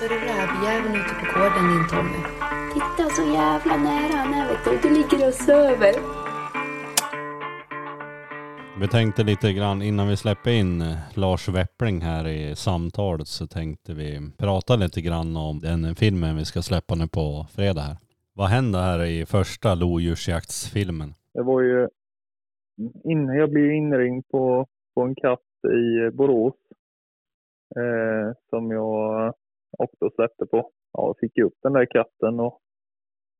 ser du rävjäveln ute på gården din Tommy? Titta så jävla nära han är vet du. Du ligger och söver. Vi tänkte lite grann innan vi släpper in eh, Lars Weppling här i samtalet så tänkte vi prata lite grann om den filmen vi ska släppa nu på fredag här. Vad hände här i första lodjursjaktsfilmen? Det var ju innan jag blev inringd på, på en katt i Borås eh, som jag och då släppte på. Ja, jag fick upp den där katten och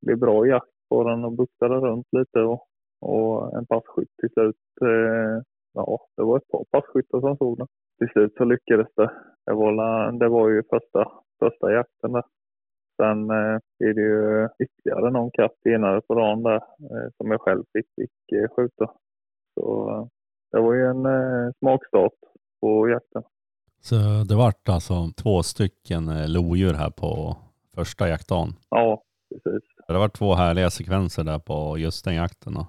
blev bra jakt på den och buktade runt lite och, och en passkytt till slut. Eh, ja, det var ett par passkyttar som såg den. Till slut så lyckades det. Det var, det var ju första, första jakten där. Sen eh, är det ju ytterligare någon katt senare på dagen där eh, som jag själv fick, fick eh, skjuta. Så eh, det var ju en eh, smakstart på jakten. Så det vart alltså två stycken eh, lodjur här på första jaktdagen? Ja, precis. Det var två härliga sekvenser där på just den jakten då?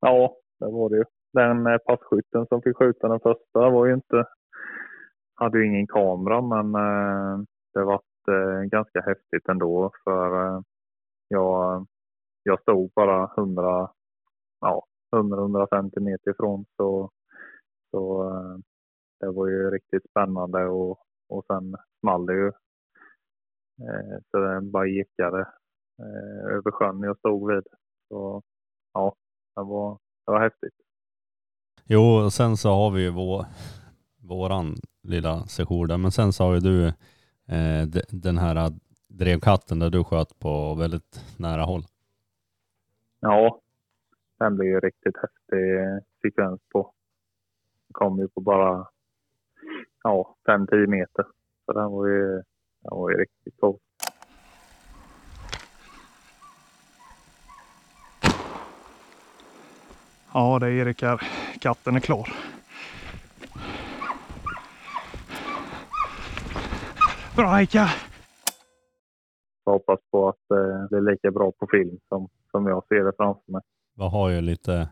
Ja, det var det ju. Den eh, passkytten som fick skjuta den första var ju inte, hade ju ingen kamera men eh, det var ganska häftigt ändå för jag, jag stod bara 100, ja, 100-150 meter ifrån så, så det var ju riktigt spännande och, och sen small det ju. Eh, så den bara ekade eh, över sjön jag stod vid. Så ja, det var, det var häftigt. Jo, och sen så har vi ju vår, våran lilla session där, men sen så har ju du eh, de- den här drevkatten där du sköt på väldigt nära håll. Ja, den blev ju riktigt häftig sekvens på. Den kom ju på bara ja, 5-10 meter. Så den var ju, den var ju riktigt cool. Ja, det är Erik här. Katten är klar. Bra Ika! Så hoppas på att eh, det är lika bra på film som, som jag ser det framför mig. Vi har ju lite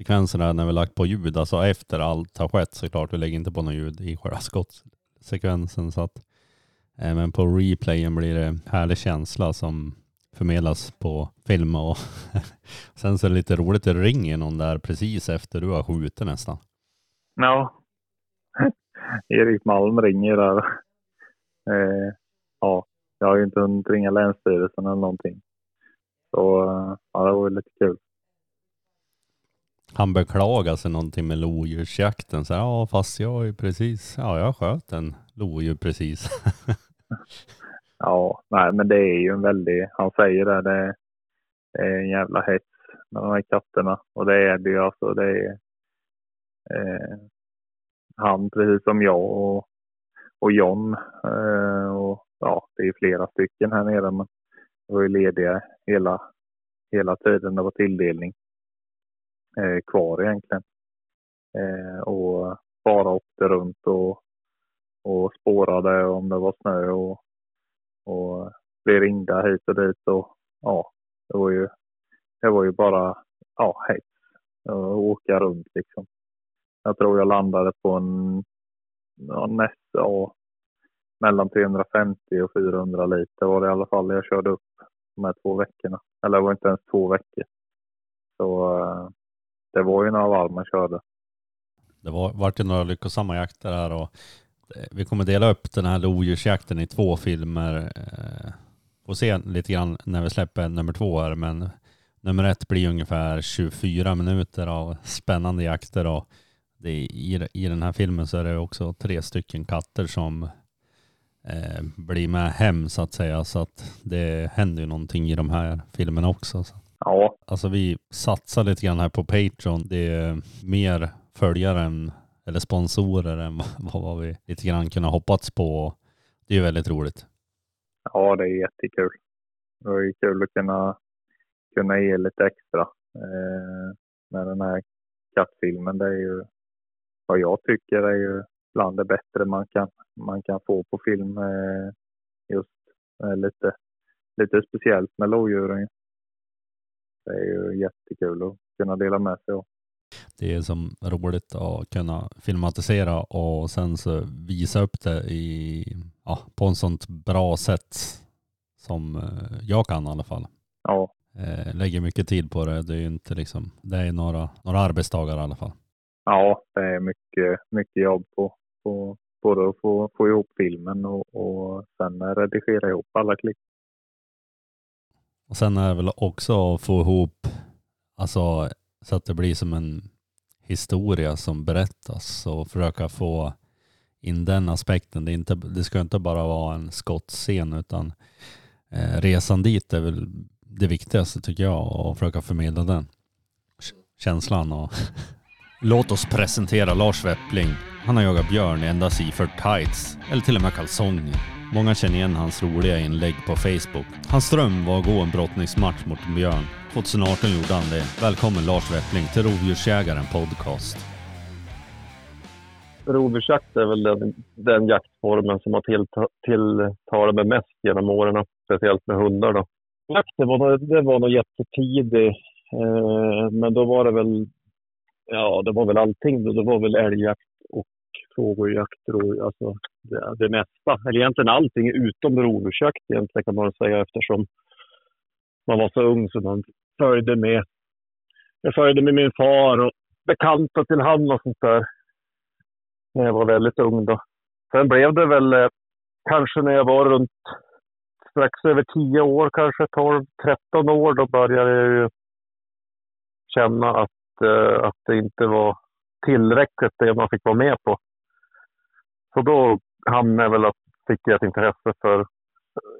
sekvenser när vi lagt på ljud, alltså efter allt har skett såklart. Vi lägger inte på något ljud i själva skottsekvensen så att eh, men på replayen blir det härlig känsla som förmedlas på film och sen så är det lite roligt, det ringer någon där precis efter du har skjutit nästan. Ja. Erik Malm ringer där. Eh, ja, jag har ju inte hunnit ringa Länsstyrelsen eller någonting. Så eh, ja, det var ju lite kul. Han beklagar sig någonting med lodjursjakten. Så här, ja fast jag är ju precis, ja jag sköt en lodjur precis. Ja, nej men det är ju en väldig, han säger det, det är en jävla hets med de här katterna. Och det är det ju alltså, det är eh, han precis som jag och, och John. Eh, och ja, det är flera stycken här nere men vi var ju lediga hela, hela tiden det var tilldelning Eh, kvar egentligen. Eh, och bara åkte runt och, och spårade om det var snö och och blev ringda hit och dit och ja, det var ju, det var ju bara ja, hets att åka runt liksom. Jag tror jag landade på en ja, nästa ja, mellan 350 och 400 liter var det i alla fall jag körde upp de här två veckorna. Eller det var inte ens två veckor. Så eh, det var ju några varv man körde. Det var, vart ju några lyckosamma jakter här och eh, vi kommer dela upp den här lodjursjakten i två filmer. Eh, Får se lite grann när vi släpper nummer två här men nummer ett blir ungefär 24 minuter av spännande jakter och det, är- i, i den här filmen så är det också tre stycken katter som eh, blir med hem så att säga så att det händer ju någonting i de här filmerna också. Så. Ja, Alltså vi satsar lite grann här på Patreon. Det är mer följare än, eller sponsorer än vad, vad vi lite grann kunnat hoppats på. Det är ju väldigt roligt. Ja, det är jättekul. Det ju kul att kunna, kunna ge lite extra eh, med den här kattfilmen. Det är ju vad jag tycker är ju bland det bättre man kan, man kan få på film. Eh, just eh, lite, lite speciellt med lodjuren. Det är ju jättekul att kunna dela med sig av. Det är som roligt att kunna filmatisera och sen så visa upp det i, ja, på en sånt bra sätt som eh, jag kan i alla fall. Ja, Eh, lägger mycket tid på det. Det är ju inte liksom, det är några, några arbetsdagar i alla fall. ja det är mycket, mycket jobb på, på både att få, få ihop filmen och, och sen redigera ihop alla klipp. Och sen är det väl också att få ihop, alltså så att det blir som en historia som berättas och försöka få in den aspekten. Det, inte, det ska inte bara vara en skottscen utan eh, resan dit är väl det viktigaste tycker jag och försöka förmedla den K- känslan. Och Låt oss presentera Lars Weppling. Han har jagat björn i endast ifört tights eller till och med kalsonger. Många känner igen hans roliga inlägg på Facebook. Hans dröm var att gå en brottningsmatch mot en björn. 2018 gjorde han det. Välkommen Lars Weppling till Rovdjursjägaren podcast. rovdjursjakt är väl den, den jaktformen som har tillta- tilltalat mig mest genom åren, speciellt med hundar. Då. Jakten var, nog- det var nog jättetidig, eh, men då var det väl, ja, det var väl allting. Det var väl älgjakt och fågeljakt, alltså det, det mesta. Eller egentligen allting utom rovdjursjakt egentligen kan man säga eftersom man var så ung så man följde med. Jag följde med min far och bekanta till han och sånt där när jag var väldigt ung. Då. Sen blev det väl eh, kanske när jag var runt strax över 10 år, kanske 12-13 år, då började jag ju känna att, Eh, att det inte var tillräckligt det man fick vara med på. Så då hamnade jag väl att fick jag ett intresse för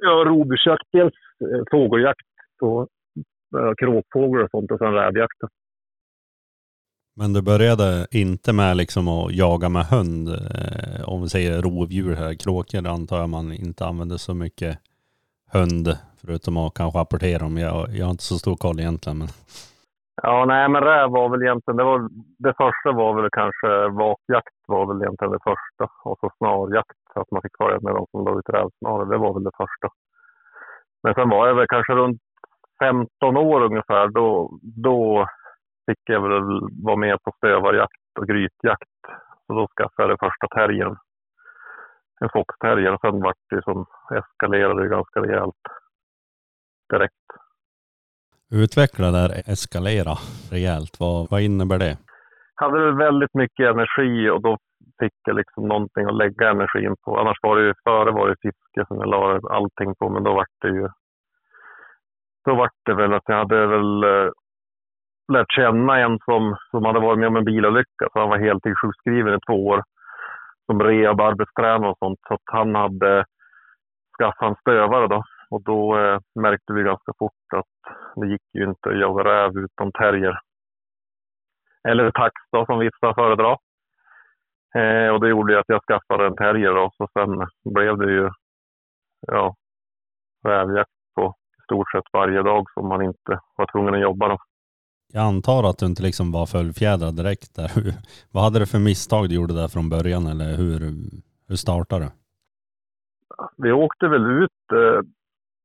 ja, rovdjursjakt, dels eh, fågeljakt och eh, kråkfågel och sånt och sen rävjakt. Men du började inte med liksom att jaga med hund, eh, om vi säger rovdjur här, kråkor antar jag man inte använder så mycket hund, förutom att kanske apportera dem. Jag, jag har inte så stor koll egentligen. Men... Ja, nej, men räv var väl egentligen, det, var, det första var väl kanske vakjakt var väl egentligen det första. Och så snarjakt, så att man fick följa med de som la ut rävsnaror. Det var väl det första. Men sen var jag väl kanske runt 15 år ungefär. Då, då fick jag väl vara med på stövarjakt och grytjakt. Så då skaffade jag den första terriern. En foxterrier. Och sen vart det som eskalerade det ganska rejält direkt. Utveckla där, eskalera rejält. Vad, vad innebär det? Jag hade väl väldigt mycket energi och då fick jag liksom någonting att lägga energin på. Annars var det ju, före var det fiske som jag la allting på, men då var det ju, då var det väl att jag hade väl eh, lärt känna en som, som hade varit med om en bilolycka, så han var heltidssjukskriven i två år som rehab, arbetstränare och sånt. Så att han hade skaffat en stövare då. Och då eh, märkte vi ganska fort att det gick ju inte att jaga räv utan terrier eller tax då, som vissa föredrar. Eh, och det gjorde ju att jag skaffade en terrier då, så sen blev det ju ja, rävjakt på i stort sett varje dag som man inte var tvungen att jobba. Då. Jag antar att du inte liksom var fullfjädrad direkt där. Vad hade du för misstag du gjorde där från början eller hur, hur startade du? Vi åkte väl ut eh,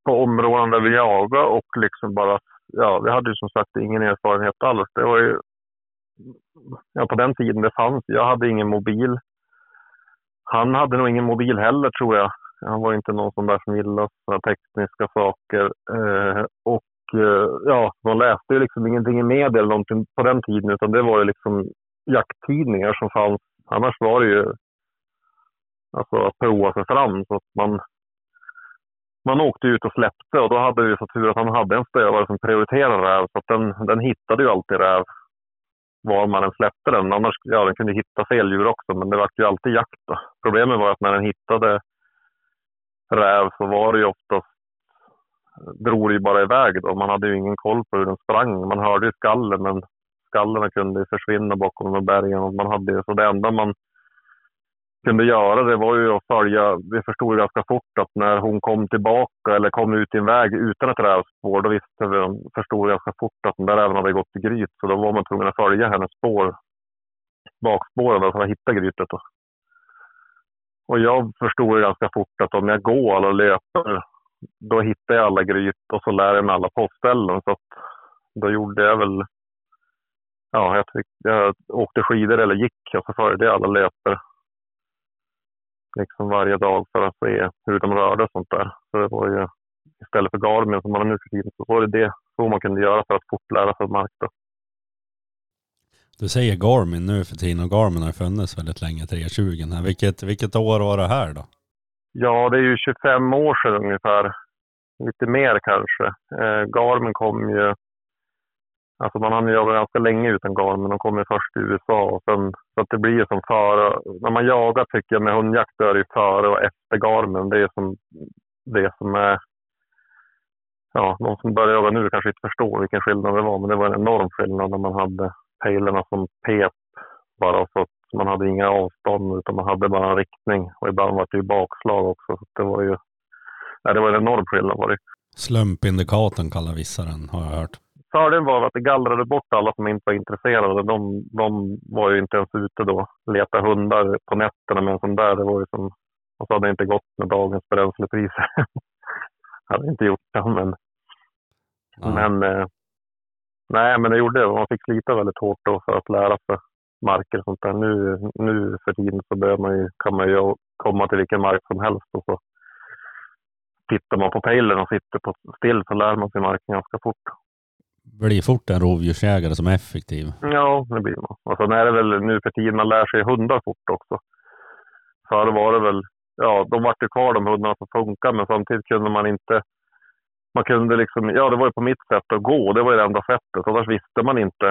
på områden där vi jagade och liksom bara, ja, vi hade ju som sagt ingen erfarenhet alls. Det var ju, ja, på den tiden det fanns, jag hade ingen mobil. Han hade nog ingen mobil heller tror jag. Han var inte någon sån där som gillade sådana tekniska saker. Eh, och eh, ja, man läste ju liksom ingenting i media eller någonting på den tiden utan det var ju liksom jakttidningar som fanns. Annars var det ju alltså att prova sig fram. Så att man, man åkte ut och släppte och då hade vi så tur att han hade en stövare som prioriterade räv. Så att den, den hittade ju alltid räv var man än släppte den. Annars, ja den kunde hitta fel djur också men det var ju alltid jakt då. Problemet var att när den hittade räv så var det ju oftast drog det ju bara iväg då. Man hade ju ingen koll på hur den sprang. Man hörde ju skallen men skallarna kunde försvinna bakom de bergen. Och man hade, ju- så det enda man kunde göra det var ju att följa. Vi förstod ju ganska fort att när hon kom tillbaka eller kom ut i en väg utan ett rävspår då visste vi, förstod vi ganska fort att den där räven hade gått i gryt. Så då var man tvungen att följa hennes spår, bakspåren för att hitta grytet. Då. Och jag förstod ju ganska fort att om jag går eller löper då hittar jag alla gryt och så lär jag mig alla postställen. Så att då gjorde jag väl ja, jag, tyck, jag åkte skidor eller gick och så följde jag alla löper liksom varje dag för att se hur de rörde och sånt där. Så det var ju istället för Garmin som man har nu för tiden så var det det så man kunde göra för att fort lära sig mark. Då. Du säger Garmin nu för tiden och Garmin har funnits väldigt länge, 320. Här. Vilket, vilket år var det här då? Ja, det är ju 25 år sedan ungefär. Lite mer kanske. Eh, Garmin kom ju... Alltså man hann jaga ganska länge utan Garmin. De kom ju först i USA. Och sen, så att det blir ju som före. När man jagar tycker jag med hundjakt är det ju före och efter Garmen. Det är som det som är... Ja, de som börjar jaga nu kanske inte förstår vilken skillnad det var. Men det var en enorm skillnad när man hade pejlerna som pep bara så att man hade inga avstånd utan man hade bara en riktning och ibland var det ju bakslag också. Så det var ju ja, det var en enorm skillnad. Var det. Slumpindikatorn kallar vissa den, har jag hört. Fördelen var att det gallrade bort alla som inte var intresserade. De, de var ju inte ens ute då. Leta hundar på nätterna med en sån där. Det var ju som... Och så hade det inte gått med dagens bränslepriser. hade inte gjort det, men... Ja. Men... Eh, nej, men det gjorde det. Man fick slita väldigt hårt då för att lära sig marker och sånt där. Nu, nu för tiden så man ju, kan man ju komma till vilken mark som helst och så tittar man på pejlen och sitter på still så lär man sig marken ganska fort. Blir fort en rovdjursjägare som är effektiv. Ja, det blir man. Och sen är det väl nu för tiden man lär sig hundar fort också. Förr var det väl, ja, de vart ju kvar de hundarna som funkar, men samtidigt kunde man inte man kunde liksom, ja det var ju på mitt sätt att gå, det var ju det enda sättet. Annars visste man inte.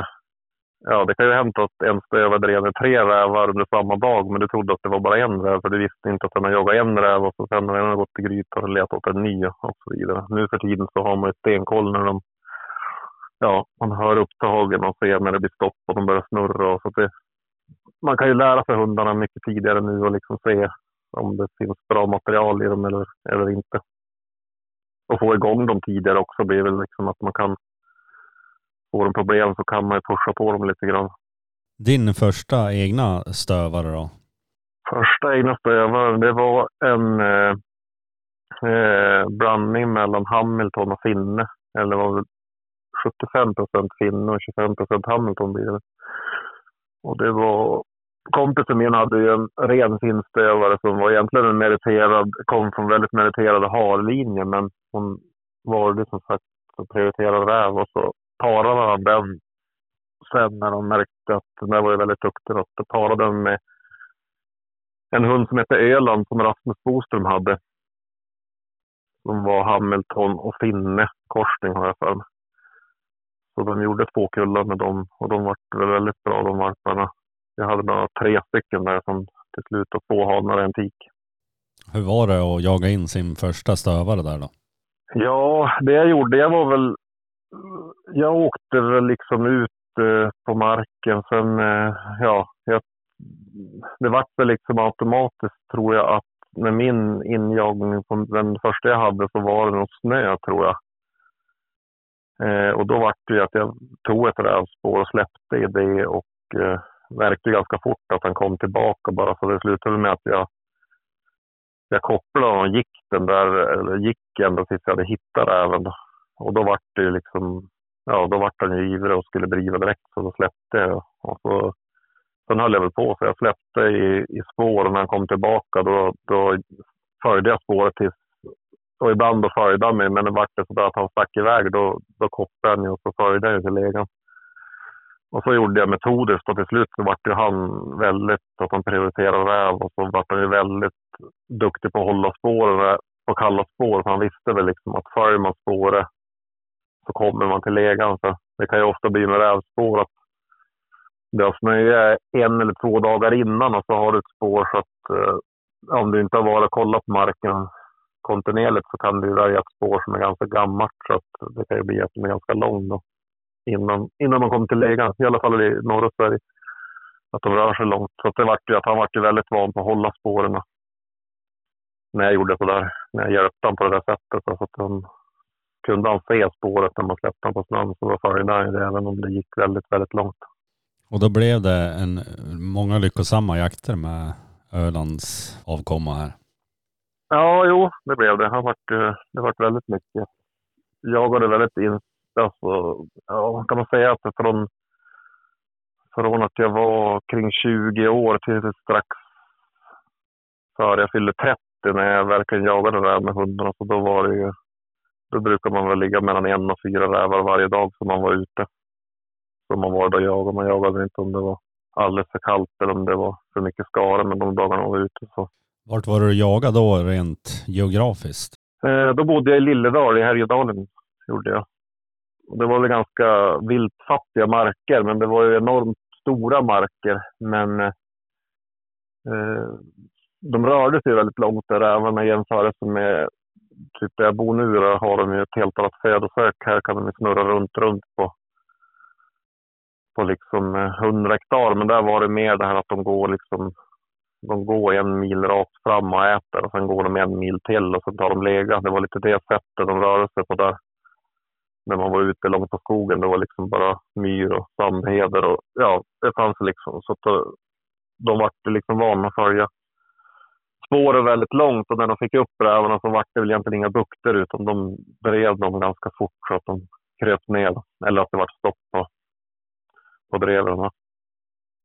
Ja, det kan ju hända att en stövare drev tre rävar under samma dag, men du trodde att det var bara en räv, för du visste inte att den har jagat en räv och så sen har den gått till grytan och letat åt en ny och så vidare. Nu för tiden så har man ju stenkoll när de, ja, man hör upptagen och ser när det blir stopp och de börjar snurra och så det, man kan ju lära sig hundarna mycket tidigare nu och liksom se om det finns bra material i dem eller, eller inte. Och få igång dem tidigare också blir väl liksom att man kan får de problem så kan man ju pusha på dem lite grann. Din första egna stövare då? Första egna stövaren, det var en eh, eh, blandning mellan Hamilton och finne. Eller var det 75 procent finne och 25 procent Hamilton blir det. Och det var kompisen min hade ju en ren finstövare som var egentligen en meriterad, kom från väldigt meriterade harlinjer men hon valde som sagt att prioritera räv och så parade han den sen när de märkte att den där var ju väldigt duktig. Att då parade den med en hund som hette Öland som Rasmus Boström hade. Som var Hamilton och Finne korsning har jag för mig. Så de gjorde två kullar med dem och de var väldigt bra de valparna. Jag hade bara tre stycken där som till slut och två hanar och en tik. Hur var det att jaga in sin första stövare där då? Ja, det jag gjorde, jag var väl... Jag åkte väl liksom ut eh, på marken. Sen, eh, ja, jag, det vart väl liksom automatiskt tror jag att med min injagning på den första jag hade så var det nog snö tror jag. Eh, och då vart det ju att jag tog ett rävspår och släppte i det och eh, märkte ganska fort att han kom tillbaka bara. Så det slutade med att jag, jag kopplade honom och gick den där, eller gick ända tills jag hade hittat räven. Och då vart det ju liksom, ja då vart han ju ivrig och skulle driva direkt så då släppte jag. Och så, sen höll jag väl på så jag släppte i, i spår och när han kom tillbaka då, då följde jag spåret tills och ibland då följde han mig, men det vart så att han stack iväg, då, då kopplade han ju och så följde jag till legan. Och så gjorde jag metodiskt och till slut så vart ju han väldigt, att han prioriterade räv och så vart han ju väldigt duktig på att hålla spåren på kalla spår. För han visste väl liksom att följer man spåret så kommer man till legan. Så det kan ju ofta bli med rävspår att det har snöat en eller två dagar innan och så har du ett spår så att eh, om du inte har varit och kollat på marken kontinuerligt så kan det ju röja ett spår som är ganska gammalt så att det kan ju bli att den är ganska lång då, innan, innan man kommer till lägan. I alla fall i norra Sverige. Att de rör sig långt. Så att det vart ju att han vart ju väldigt van på att hålla spåren när jag gjorde sådär. När jag hjälpte honom på det där sättet. Så att han, kunde han se spåret när man släppte honom på snön så då följde han ju det även om det gick väldigt, väldigt långt. Och då blev det en, många lyckosamma jakter med Ölands avkomma här. Ja, jo, det blev det. Det har varit, eh, det varit väldigt mycket. Jag jagade väldigt in, alltså, ja, kan man säga att från från att jag var kring 20 år till strax före jag fyllde 30 när jag verkligen jagade räv med hundarna. Så då var det ju, då brukar man väl ligga mellan en och fyra rävar varje dag som man var ute. Som man var då jagade. Man jagade inte om det var alldeles för kallt eller om det var för mycket skare, men de dagarna man var ute så. Vart var det du jagade då rent geografiskt? Eh, då bodde jag i Lilledal i Härjedalen, gjorde jag. Och det var väl ganska viltfattiga marker, men det var ju enormt stora marker. Men eh, de rörde sig väldigt långt där, även i jämförelse med typ där jag bor nu. Där har de ju ett helt annat födosök. Här kan de snurra runt, runt på, på liksom eh, 100 hektar. Men där var det mer det här att de går liksom de går en mil rakt fram och äter och sen går de en mil till och sen tar de lega. Det var lite det sättet de rörde sig på där. När man var ute långt på skogen, det var liksom bara myr och sandheder och ja, det fanns liksom. Så att eh, de var liksom vana att följa spåret väldigt långt och när de fick upp rävarna så var det väl egentligen inga bukter utan de drev dem ganska fort så att de kröp ner. Eller att det var stopp på, på dreven.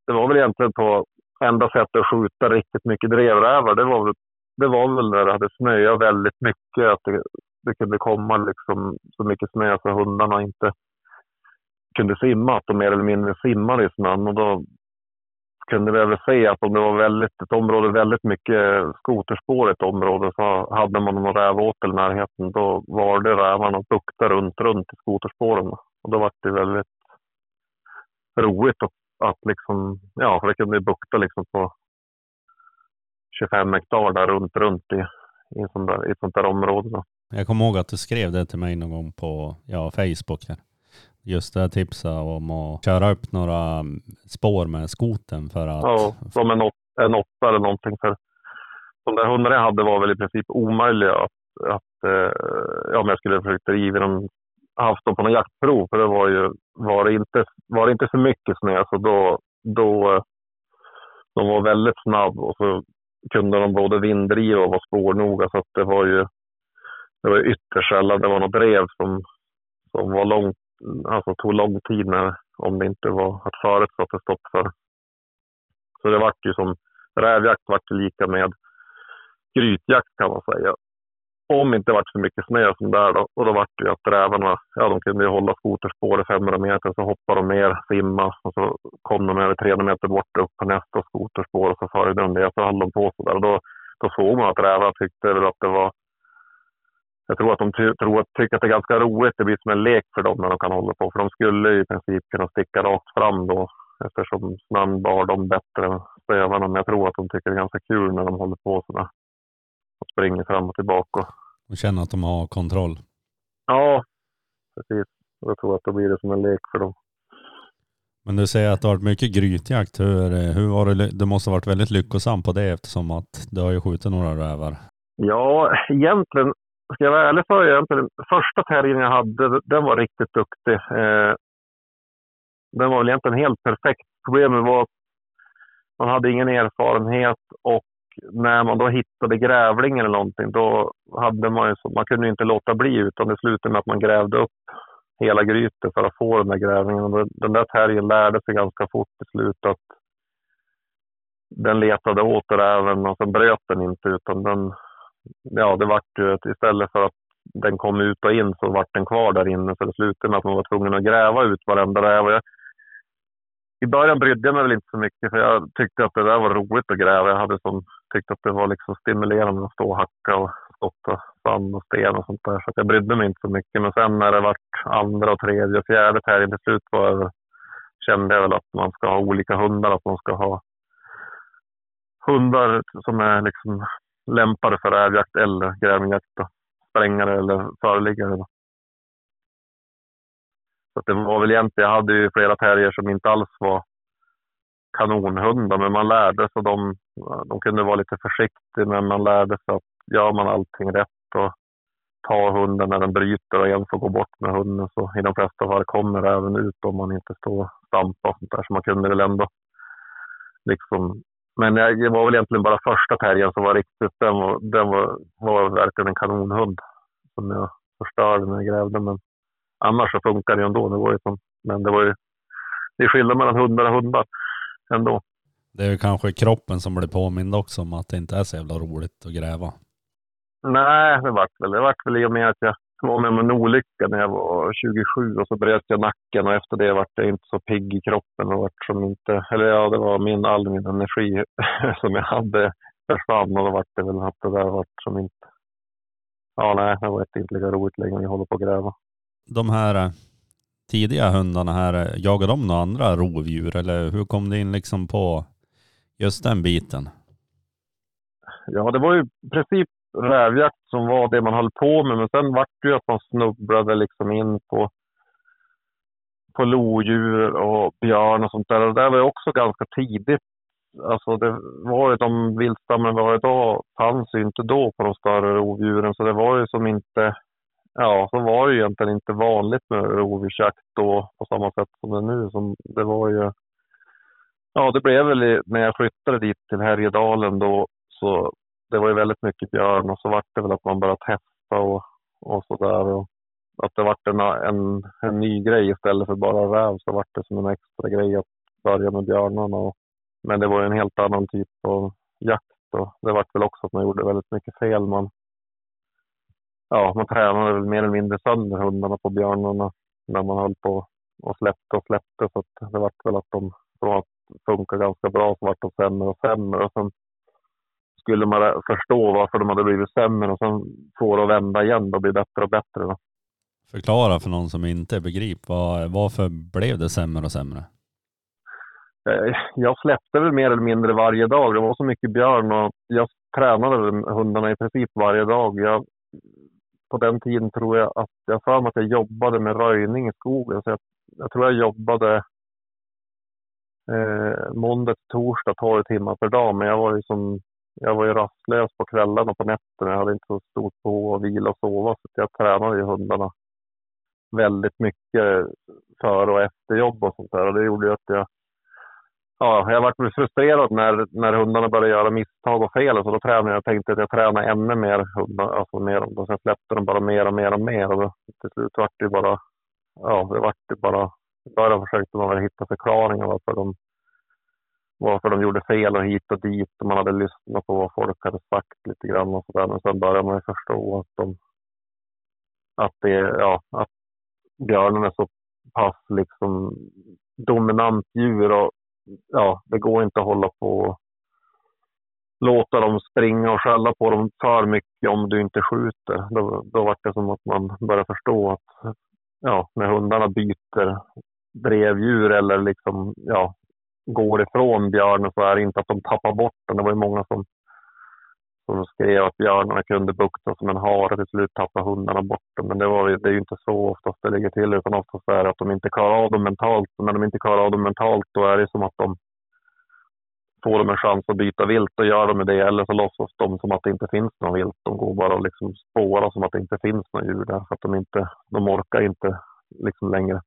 Det var väl egentligen på enda sättet att skjuta riktigt mycket drevrävar, det var väl, det var väl när det hade snöat väldigt mycket. Att det, det kunde komma liksom så mycket snö så hundarna inte kunde simma. Att de mer eller mindre simmade i snön. Och då kunde vi väl se att om det var väldigt, ett område väldigt mycket skoterspår ett område så hade man någon rävåtel i närheten. Då var det rävarna bukta runt, runt i skoterspåren. Och då var det väldigt roligt att att liksom, ja, det kunde bukta liksom på 25 hektar där runt, runt i, i, sån där, i sånt där område. Då. Jag kommer ihåg att du skrev det till mig någon gång på ja, Facebook. Här. Just det, tipsa om att köra upp några spår med skoten för att... Ja, som en, åt, en åtta eller någonting. För de där hundarna jag hade var väl i princip omöjliga att, att eh, ja, om jag skulle försöka driva dem haft dem på någon jaktprov. För det var ju, var det inte, var det inte för mycket snö så då, då de var väldigt snabba och så kunde de både vinddriva och vara spårnoga. Så att det var ju det var ytterst sällan det var något drev som, som var långt, alltså tog lång tid när, om det inte var att föret satte stopp för. Så det vart ju som rävjakt vart lika med grytjakt kan man säga om det inte varit för mycket snö som där då, och då vart det ju att rävarna, ja de kunde ju hålla skoterspåret 500 meter, så hoppade de ner, simma och så kom de över 300 meter bort upp på nästa skoterspår och så följde de det. Så höll de på sådär och då, då såg man att rävarna tyckte väl att det var jag tror att de ty tror att, tycker att det är ganska roligt. Det blir som en lek för dem när de kan hålla på. För de skulle i princip kunna sticka rakt fram då eftersom snön bar dem bättre än stövarna. Men jag tror att de tycker det är ganska kul när de håller på sådär och springer fram och tillbaka. Och känner att de har kontroll. Ja, precis. Jag tror att då blir det som en lek för dem. Men du säger att det har varit mycket grytjakt. Hur, hur var det? Du måste ha varit väldigt lyckosam på det eftersom att du har ju skjutit några rävar. Ja, egentligen, ska jag vara ärlig så egentligen, första terriern jag hade, den var riktigt duktig. Eh, den var väl egentligen helt perfekt. Problemet var att man hade ingen erfarenhet och när man då hittade grävling eller någonting, då hade man ju så, man kunde inte låta bli utan det slutade med att man grävde upp hela grytet för att få den där grävlingen. Och den där terriern lärde sig ganska fort till slut att den letade åt räven och sen bröt den inte utan den, ja det vart ju istället för att den kom ut och in så vart den kvar där inne så det slutade med att man var tvungen att gräva ut varenda räv i början brydde jag mig väl inte så mycket för jag tyckte att det där var roligt att gräva. Jag hade som, tyckte att det var liksom stimulerande att stå och hacka och skotta sand och sten och sånt där. Så jag brydde mig inte så mycket. Men sen när det vart andra och tredje och fjärde tävling till slut var jag, kände jag väl att man ska ha olika hundar. Att man ska ha hundar som är liksom lämpade för rävjakt eller grävjakt. Sprängare eller föreliggare. Så det var väl egentligen, jag hade ju flera terrier som inte alls var kanonhundar, men man lärde sig. De, de kunde vara lite försiktiga, men man lärde sig att gör man allting rätt och tar hunden när den bryter och en får gå bort med hunden så i de flesta fall kommer det även ut om man inte står och stampar och sånt där. Så man kunde väl ändå liksom men det var väl egentligen bara första terriern som var riktigt, den var, den var, var verkligen en kanonhund som jag förstörde när jag grävde. Men annars så funkar det ändå. Det var ju som, men det var ju det är skillnad mellan hundar och hundar ändå. Det är ju kanske kroppen som blir påmind också om att det inte är så jävla roligt att gräva. Nej, det vart väl, det vart väl i och med att jag var med om en olycka när jag var 27 och så bröt jag nacken och efter det vart jag inte så pigg i kroppen och vart som inte, eller ja, det var min, all min energi som jag hade försvann och då vart det väl att det där vart som inte, ja nej, det var inte lika roligt längre jag håller på att gräva. De här eh, tidiga hundarna här, eh, jagar de några andra rovdjur eller hur kom det in liksom på just den biten? Ja, det var ju i princip rävjakt som var det man höll på med. Men sen vart det ju att man snubblade liksom in på, på lodjur och björn och sånt där. Och det där var ju också ganska tidigt. Alltså det var ju de viltstammen vi har idag fanns ju inte då på de större rovdjuren. Så det var ju som inte, ja, så var det ju egentligen inte vanligt med rovdjursjakt då på samma sätt som det är nu. Som det var ju, ja det blev väl i- när jag flyttade dit till Härjedalen då så det var ju väldigt mycket björn och så vart det väl att man började testa och, och sådär. Och att det vart en, en, en ny grej istället för bara räv så vart det som en extra grej att börja med björnarna. Och, men det var ju en helt annan typ av jakt och det vart väl också att man gjorde väldigt mycket fel. Man, ja, man tränade väl mer eller mindre sönder hundarna på björnarna när man höll på och släppte och släppte. Så att det vart väl att de från att funka ganska bra så vart de sämre och sämre. Och sen skulle man förstå varför de hade blivit sämre och sen få det att vända igen och bli bättre och bättre. Då. Förklara för någon som inte begriper, vad, varför blev det sämre och sämre? Eh, Jag släppte väl mer eller mindre varje dag. Det var så mycket björn och jag tränade hundarna i princip varje dag. Jag, på den tiden tror jag att jag för mig att jag jobbade med röjning i skogen. Så jag, jag tror jag jobbade eh, måndag till torsdag 12 timmar per dag. Men jag var ju som jag var ju rastlös på kvällarna och på nätterna. Jag hade inte så stort behov av vila och sova. Så jag tränade ju hundarna väldigt mycket före och efter jobb och sånt där. Och det gjorde ju att jag Ja, jag varit frustrerad när, när hundarna började göra misstag och fel. Så då tränade jag, tänkte att jag tränar ännu mer hundar. Alltså mer, och sen släppte de bara mer och mer och mer. Och då, till slut vart det bara... Ja, det vart det bara... I början försökte man väl hitta förklaringar varför de, varför de gjorde fel och hit och dit. Och man hade lyssnat på vad folk hade sagt lite grann och sådär. Men sen började man ju förstå att de... Att det, ja, att björnen är så pass liksom dominant djur och ja, det går inte att hålla på och låta dem springa och skälla på dem för mycket om du inte skjuter. Då, då var det som att man börjar förstå att ja, när hundarna byter drevdjur eller liksom, ja, går ifrån björnen så är det inte att de tappar bort den. Det var ju många som, som skrev att björnarna kunde bukta som en hare. Till slut tappade hundarna bort dem. Men det, var, det är ju inte så oftast det ligger till. Utan oftast är det att de inte klarar av dem mentalt. Och när de inte klarar av dem mentalt då är det som att de får de en chans att byta vilt och gör de det. Eller så låtsas de som att det inte finns någon vilt. De går bara och liksom spårar som att det inte finns någon djur där. För att de, inte, de orkar inte liksom längre.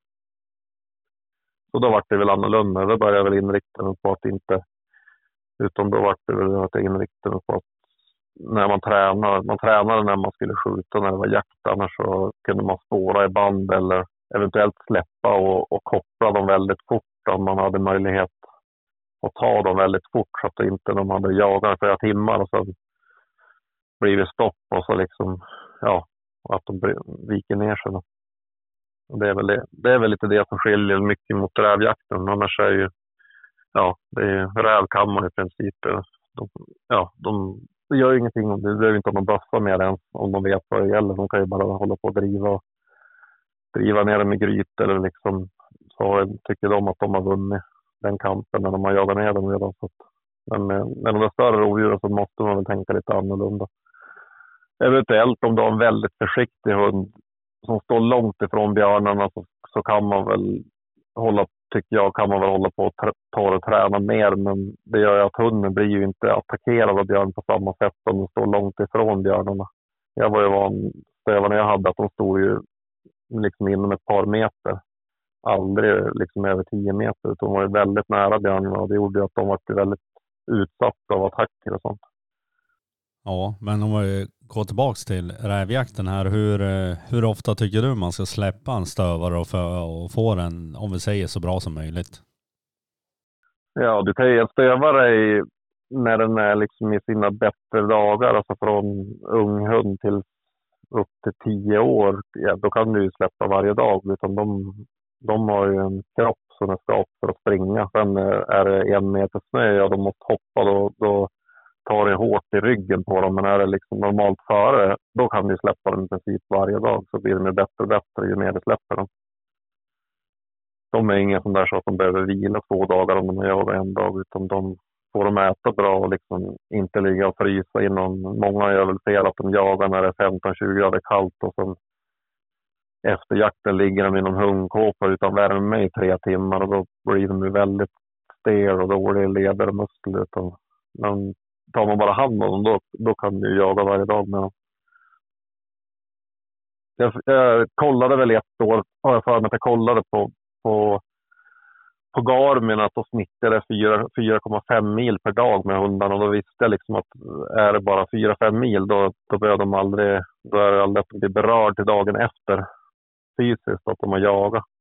Så då var det väl annorlunda. Då började jag väl inrikta mig på att inte... Utan då var det väl att jag inriktade mig på att när man tränar, man tränade när man skulle skjuta när det var jakt. Annars så kunde man spåra i band eller eventuellt släppa och, och koppla dem väldigt fort om man hade möjlighet att ta dem väldigt fort så att inte de hade jagat i flera timmar och sen blivit stopp och så liksom, ja, att de viker ner sig. Då. Det, är väl det, det är väl lite det som skiljer mycket mot rävjakten. Annars är ju, ja, det är ju i princip. De, ja, de, det gör ju ingenting om det. Du behöver inte ha någon bössa med ens om de vet vad det gäller. De kan ju bara hålla på och driva, driva ner dem i gryt eller liksom så tycker de att de har vunnit den kampen när de har jagat ner dem redan. Så att, men eh, med, med de där större rovdjuren så måste man väl tänka lite annorlunda. Eventuellt om du har en väldigt försiktig hund som står långt ifrån björnarna så, så kan man väl hålla, tycker jag, kan man väl hålla på och ta och träna mer. Men det gör ju att hunden blir ju inte attackerad av björn på samma sätt om den står långt ifrån björnarna. Jag var ju van, stövaren jag hade, att de stod ju liksom inom ett par meter. Aldrig liksom över tio meter, de var ju väldigt nära björnarna och det gjorde ju att de var väldigt utsatta av attacker och sånt. Ja, men om vi går tillbaks till rävjakten här. Hur, eh, hur ofta tycker du man ska släppa en stövare och, för, och få den, om vi säger så bra som möjligt? Ja, du kan ju en stövare i, när den är liksom i sina bättre dagar, alltså från ung hund till upp till tio år, ja, då kan du ju släppa varje dag. Utan de, de har ju en kropp som är skapad för att springa. Sen eh, är det en meter snö och de måste hoppa, då, då tar det hårt i ryggen på dem. Men är det liksom normalt före, då kan du släppa dem i princip varje dag. Så blir de bättre och bättre ju mer du släpper dem. De är inga som där så att de behöver vila två dagar om de har jagat en dag, utan de får de äta bra och liksom inte ligga och frysa inom. Många gör väl fel att de jagar när det är 15-20 grader kallt och sen efter jakten ligger de i någon hundkåpa utan värme i tre timmar och då blir de väldigt stel och dåliga leder och muskler. Men tar man bara hand om dem då, då kan du jaga varje dag med dem. Jag, jag kollade väl ett år, har jag för mig att jag kollade på, på, på Garmin att då snittade 4,5 mil per dag med hundarna och då visste jag liksom att är det bara 4-5 mil då, då behöver de aldrig, då är det aldrig att de blir berörd till dagen efter fysiskt att de har jagat.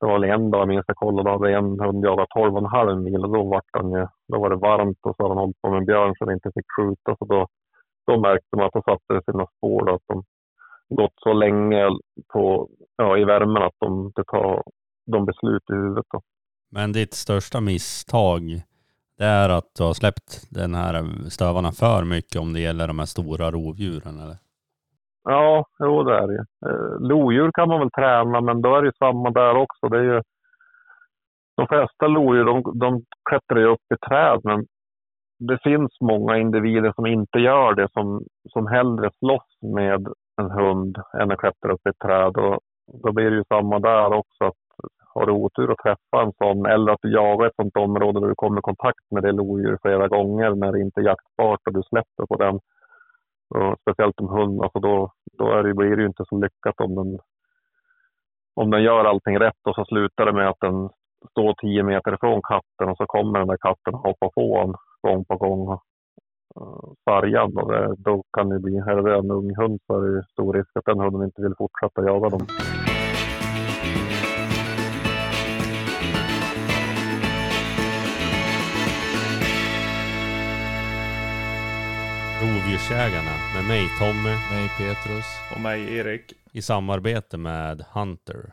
Det var väl en dag jag minns jag kollade, hade en hund jagat 12,5 mil och då, var han ju, då var det varmt och så hade han hållit på med en björn som inte fick skjuta. Så då, då märkte man att de satte sina spår. Då, att de gått så länge på, ja, i värmen att de, inte tar de beslut i huvudet. Då. Men ditt största misstag, det är att du har släppt den här stövarna för mycket om det gäller de här stora rovdjuren eller? Ja, jo det är det eh, Lodjur kan man väl träna, men då är det ju samma där också. Det är ju, de flesta lodjur de, de klättrar ju upp i träd, men det finns många individer som inte gör det, som, som hellre slåss med en hund än att klättra upp i ett träd. Och då blir det ju samma där också. Att har du otur att träffa en sån eller att du jagar ett sånt område där du kommer i kontakt med det lodjur flera gånger när det inte är jaktbart och du släpper på den, och speciellt om hund, alltså då, då är det, blir det ju inte så lyckat om den, om den gör allting rätt och så slutar det med att den står tio meter ifrån katten och så kommer den där katten och hoppar på honom gång på gång. Sargad och eh, det, då kan det bli, är det en ung hund så är det stor risk att den hunden inte vill fortsätta jaga dem. Rovdjursjägarna med mig Tommy Mig Petrus. Och mig Erik. i samarbete med Hunter.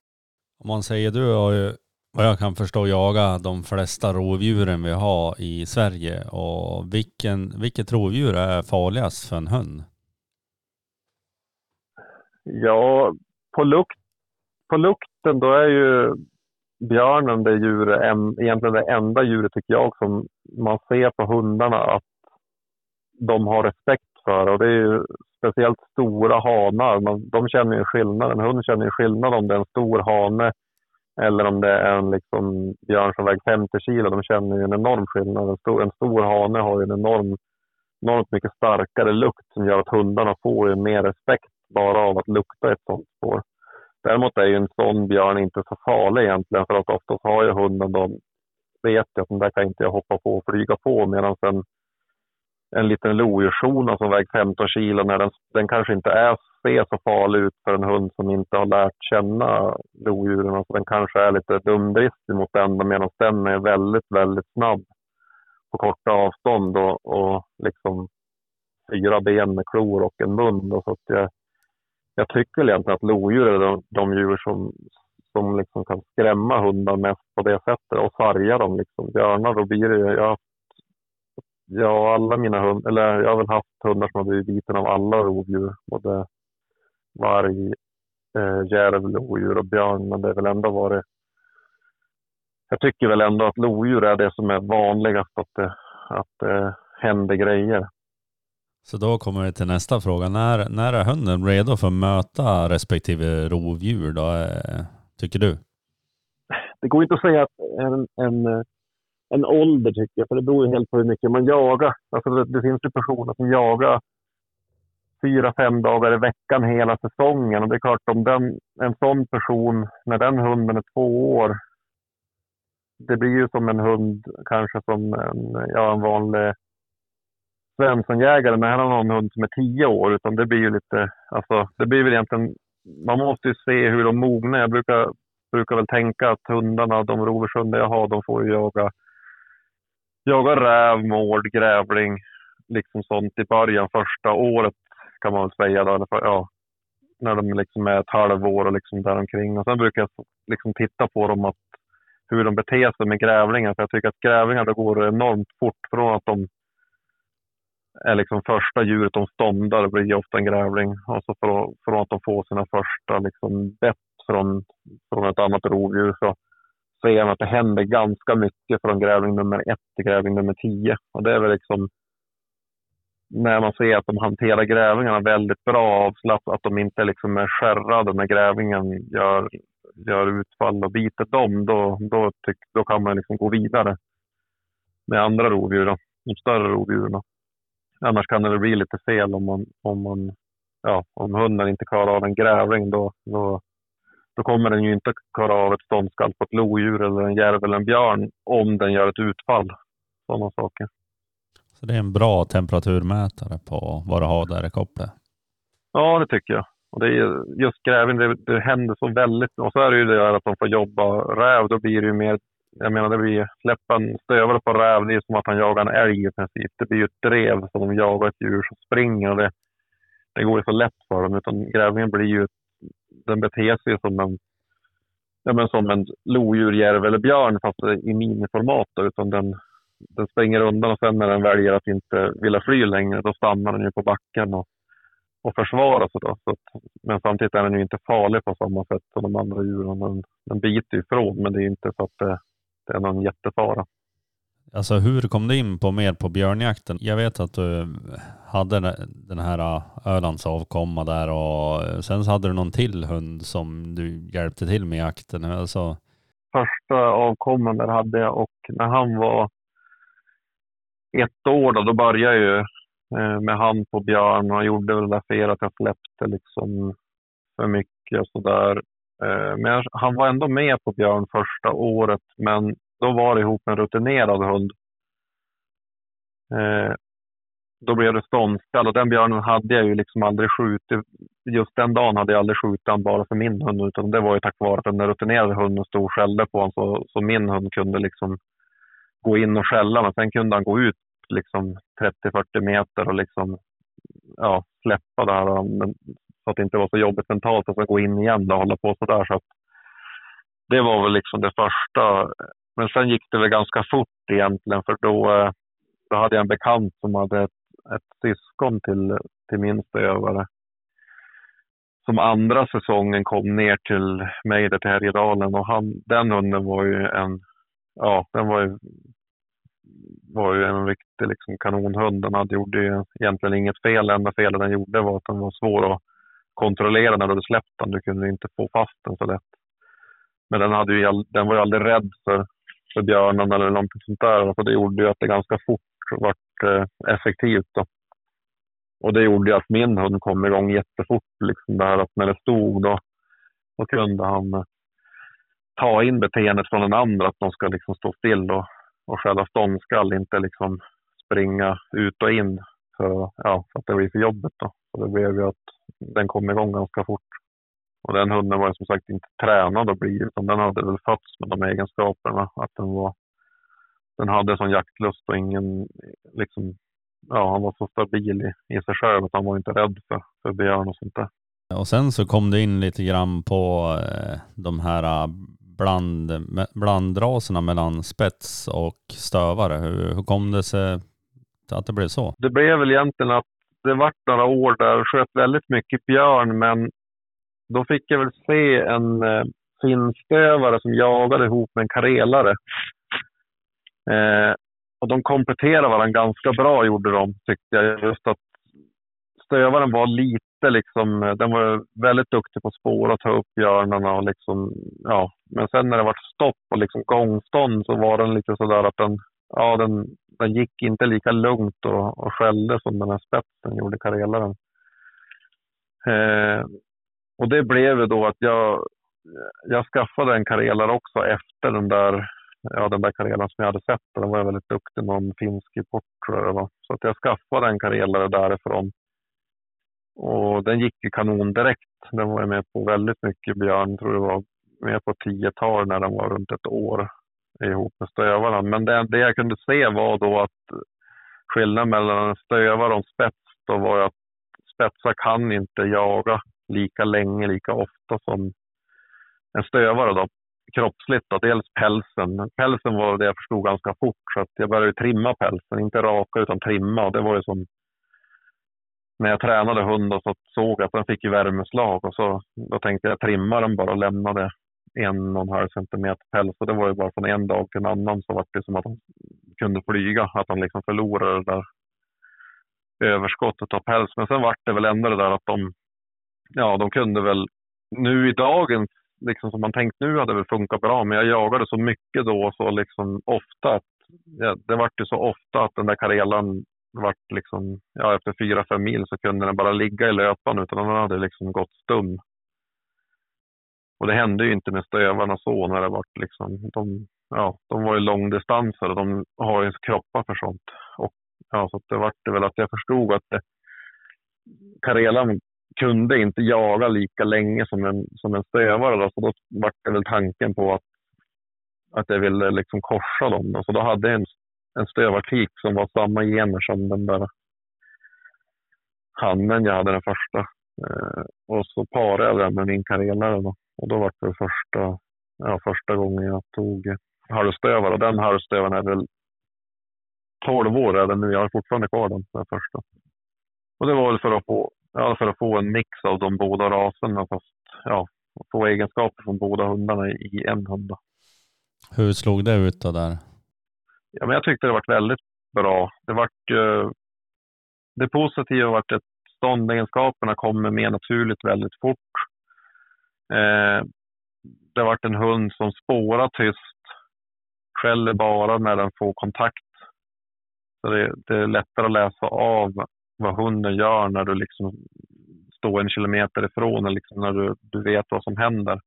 Om man säger du har ju vad jag kan förstå jaga de flesta rovdjuren vi har i Sverige och vilken, vilket rovdjur är farligast för en hund? Ja, på, lukt, på lukten då är ju björnen det djuret, egentligen det enda djuret tycker jag som man ser på hundarna att de har respekt för. Och det är ju speciellt stora hanar. Man, de känner ju skillnad. En hund känner ju skillnad om det är en stor hane eller om det är en liksom, björn som väger 50 kilo. De känner ju en enorm skillnad. En stor, en stor hane har ju en enorm, enormt mycket starkare lukt som gör att hundarna får ju mer respekt bara av att lukta ett sånt spår. Däremot är ju en sån björn inte så farlig egentligen för att oftast har ju hunden, de vet ju att den där kan inte jag hoppa på och flyga på medan en en liten lodjurshona som alltså väger 15 kilo, när den, den kanske inte är, ser så farlig ut för en hund som inte har lärt känna lodjuren. Alltså den kanske är lite dumdristig mot den, medan den är väldigt, väldigt snabb på korta avstånd och, och liksom fyra ben med klor och en mun. Då, så att jag, jag tycker egentligen att lodjur är de, de djur som, som liksom kan skrämma hundar mest på det sättet och sarga dem. Liksom. Björnar, då blir det, jag har Ja, alla mina hundar, eller jag har väl haft hundar som har blivit biten av alla rovdjur. Både varg, eh, järv, lodjur och björn. Men det är väl ändå varit... Jag tycker väl ändå att lodjur är det som är vanligast att det, att det händer grejer. Så då kommer vi till nästa fråga. När, när är hunden redo för att möta respektive rovdjur då, eh, tycker du? Det går inte att säga att en, en en ålder tycker jag, för det beror ju helt på hur mycket man jagar. Alltså det, det finns ju personer som jagar fyra, fem dagar i veckan hela säsongen. Och det är klart, om den, en sån person, när den hunden är två år, det blir ju som en hund kanske som en, ja, en vanlig Svenssonjägare Men han har en hund som är tio år. Utan det blir ju lite, alltså det blir väl egentligen, man måste ju se hur de mognar. Jag brukar, brukar väl tänka att hundarna, de rovershundar jag har, de får ju jaga, Jagar räv, mård, grävling, liksom sånt i början, första året kan man väl säga. Då, för, ja, när de liksom är ett halvår och liksom däromkring. Och sen brukar jag liksom titta på dem, att, hur de beter sig med grävlingar. För jag tycker att grävlingar då går enormt fort från att de är liksom första djuret de ståndar, det blir ofta en grävling. Och så från, från att de får sina första liksom bett från, från ett annat rovdjur så ser man att det händer ganska mycket från grävling nummer ett till grävling nummer tio. Och det är väl liksom när man ser att de hanterar grävlingarna väldigt bra avslappnat, att de inte liksom är skärrade när grävlingen gör, gör utfall och biter dem, då, då, tyck, då kan man liksom gå vidare med andra rovdjur, då, de större rovdjuren. Annars kan det bli lite fel om, man, om, man, ja, om hunden inte klarar av en grävling. Då, då, då kommer den ju inte klara av ett ståndskall på ett lodjur eller en järv eller en björn om den gör ett utfall. Sådana saker. Så det är en bra temperaturmätare på vad du har där i kopplet? Ja, det tycker jag. Och det är just grävling, det, det händer så väldigt. Och så är det ju det att de får jobba räv. Då blir det ju mer, jag menar det blir, släppa en stövare på räv, det är som att han jagar en älg i princip. Det blir ju ett drev som de jagar ett djur som springer och det, det går ju så lätt för dem. Utan grävlingen blir ju, den beter sig som en, ja, men som en lodjur, järv eller björn fast i miniformat. Då, utan den, den springer undan och sen när den väljer att inte vilja fly längre, då stannar den ju på backen och, och försvarar sig. Då. Så att, men samtidigt är den ju inte farlig på samma sätt som de andra djuren. Den, den biter ifrån, men det är inte så att det, det är någon jättefara. Alltså hur kom du in på mer på björnjakten? Jag vet att du hade den här äh, Ölands avkomma där och äh, sen så hade du någon till hund som du hjälpte till med jakten. Alltså... Första avkomman där hade jag och när han var ett år då, då började jag ju äh, med han på björn och gjorde väl det fel att jag släppte liksom för mycket och sådär. Eh, men han var ändå med på björn första året, men då var det ihop med en rutinerad hund. Eh, då blev det ståndskall och den björnen hade jag ju liksom aldrig skjutit. Just den dagen hade jag aldrig skjutit den bara för min hund, utan det var ju tack vare att den rutinerade hunden stod och skällde på honom så, så min hund kunde liksom gå in och skälla, men sen kunde han gå ut liksom 30-40 meter och liksom, ja, släppa det här. Så att det inte var så jobbigt mentalt att gå in igen och hålla på sådär. Så att det var väl liksom det första. Men sen gick det väl ganska fort egentligen för då, eh, då hade jag en bekant som hade ett, ett syskon till, till min stövare. Som andra säsongen kom ner till mig där till Härjedalen och han, den hunden var ju en, ja, den var ju var ju en riktig liksom kanonhund. Den hade, gjorde ju egentligen inget fel. Det enda felet den gjorde var att den var svår att kontrollera när du hade släppt den. Du kunde inte få fast den så lätt. Men den, hade ju, den var ju aldrig rädd för, för björnen eller någonting sånt där. Så det gjorde ju att det ganska fort vart eh, effektivt. Då. Och det gjorde ju att min hund kom igång jättefort. Liksom där att när det stod då, då kunde han eh, ta in beteendet från den andra, att de ska liksom stå still och och själva ståndskall, inte liksom springa ut och in för, ja, för att det blir för jobbigt. Då. Så det blev ju att den kom igång ganska fort. Och den hunden var som sagt inte tränad att bli, utan den hade väl fötts med de egenskaperna. Att den, var, den hade sån jaktlust och ingen, liksom, ja, han var så stabil i, i sig själv att han var inte rädd för, för björn och sånt där. Och sen så kom det in lite grann på eh, de här bland, blandraserna mellan spets och stövare. Hur, hur kom det sig att det blev så? Det blev väl egentligen att det vart några år där jag sköt väldigt mycket björn, men då fick jag väl se en eh, finstövare som jagade ihop med en karelare. Eh, och de kompletterade varandra ganska bra, gjorde de, tyckte jag. Just att stövaren var lite liksom, eh, den var väldigt duktig på att spåra och ta upp björnarna och liksom, ja. Men sen när det var stopp och liksom gångstånd så var den lite sådär att den, ja den, den gick inte lika lugnt och, och skällde som den här spetsen gjorde, karelaren. Eh, och det blev då att jag, jag skaffade en karelare också efter den där ja, den där karelen som jag hade sett. Den var jag väldigt duktig någon finsk import tror jag. Så att jag skaffade en karelare därifrån. Och den gick ju kanon direkt. Den var jag med på väldigt mycket björn. tror det var med på tiotal när den var runt ett år ihop med stövarna. Men det, det jag kunde se var då att skillnaden mellan en stövare och en spets då var att spetsar kan inte jaga lika länge, lika ofta som en stövare. Då. Kroppsligt då, dels pälsen. Pälsen var det jag förstod ganska fort så att jag började trimma pälsen, inte raka utan trimma. Det var ju som när jag tränade hund och så såg jag att den fick värmeslag och så då tänkte jag trimma den bara och lämnade en och en halv centimeter päls. Och det var ju bara från en dag till en annan så var det som att han kunde flyga, att han liksom förlorade det där överskottet av päls. Men sen var det väl ändå det där att de, ja, de kunde väl nu i dagens, liksom som man tänkt nu hade väl funkat bra, men jag jagade så mycket då så liksom ofta att ja, det vart ju så ofta att den där karelan vart liksom, ja efter fyra, fem mil så kunde den bara ligga i löpan utan den hade liksom gått stum. Och det hände ju inte med stövarna så när det vart liksom, de, ja, de var ju långdistanser och de har ju kroppar för sånt. Och, ja, så det vart det väl att jag förstod att det, Karelan kunde inte jaga lika länge som en, som en stövare. Då, så då var det väl tanken på att, att jag ville liksom korsa dem. Då. Så då hade jag en, en stövartik som var samma gener som den där hannen jag hade den första. Eh, och så parade jag den med min karelare. Då. Och då var det första, ja, första gången jag tog halvstövare. Och den halvstövaren är väl 12 år är den nu. Jag har fortfarande kvar den, den första. Och det var väl för att få, ja, för att få en mix av de båda raserna. Fast ja, få egenskaper från båda hundarna i en hund. Hur slog det ut då där? Ja, men jag tyckte det var väldigt bra. Det vart ju, det positiva var att ståndegenskaperna kommer mer naturligt väldigt fort. Eh, det har varit en hund som spårar tyst, skäller bara när den får kontakt. Så det, det, är lättare att läsa av vad hunden gör när du liksom står en kilometer ifrån, eller liksom när du, du vet vad som händer.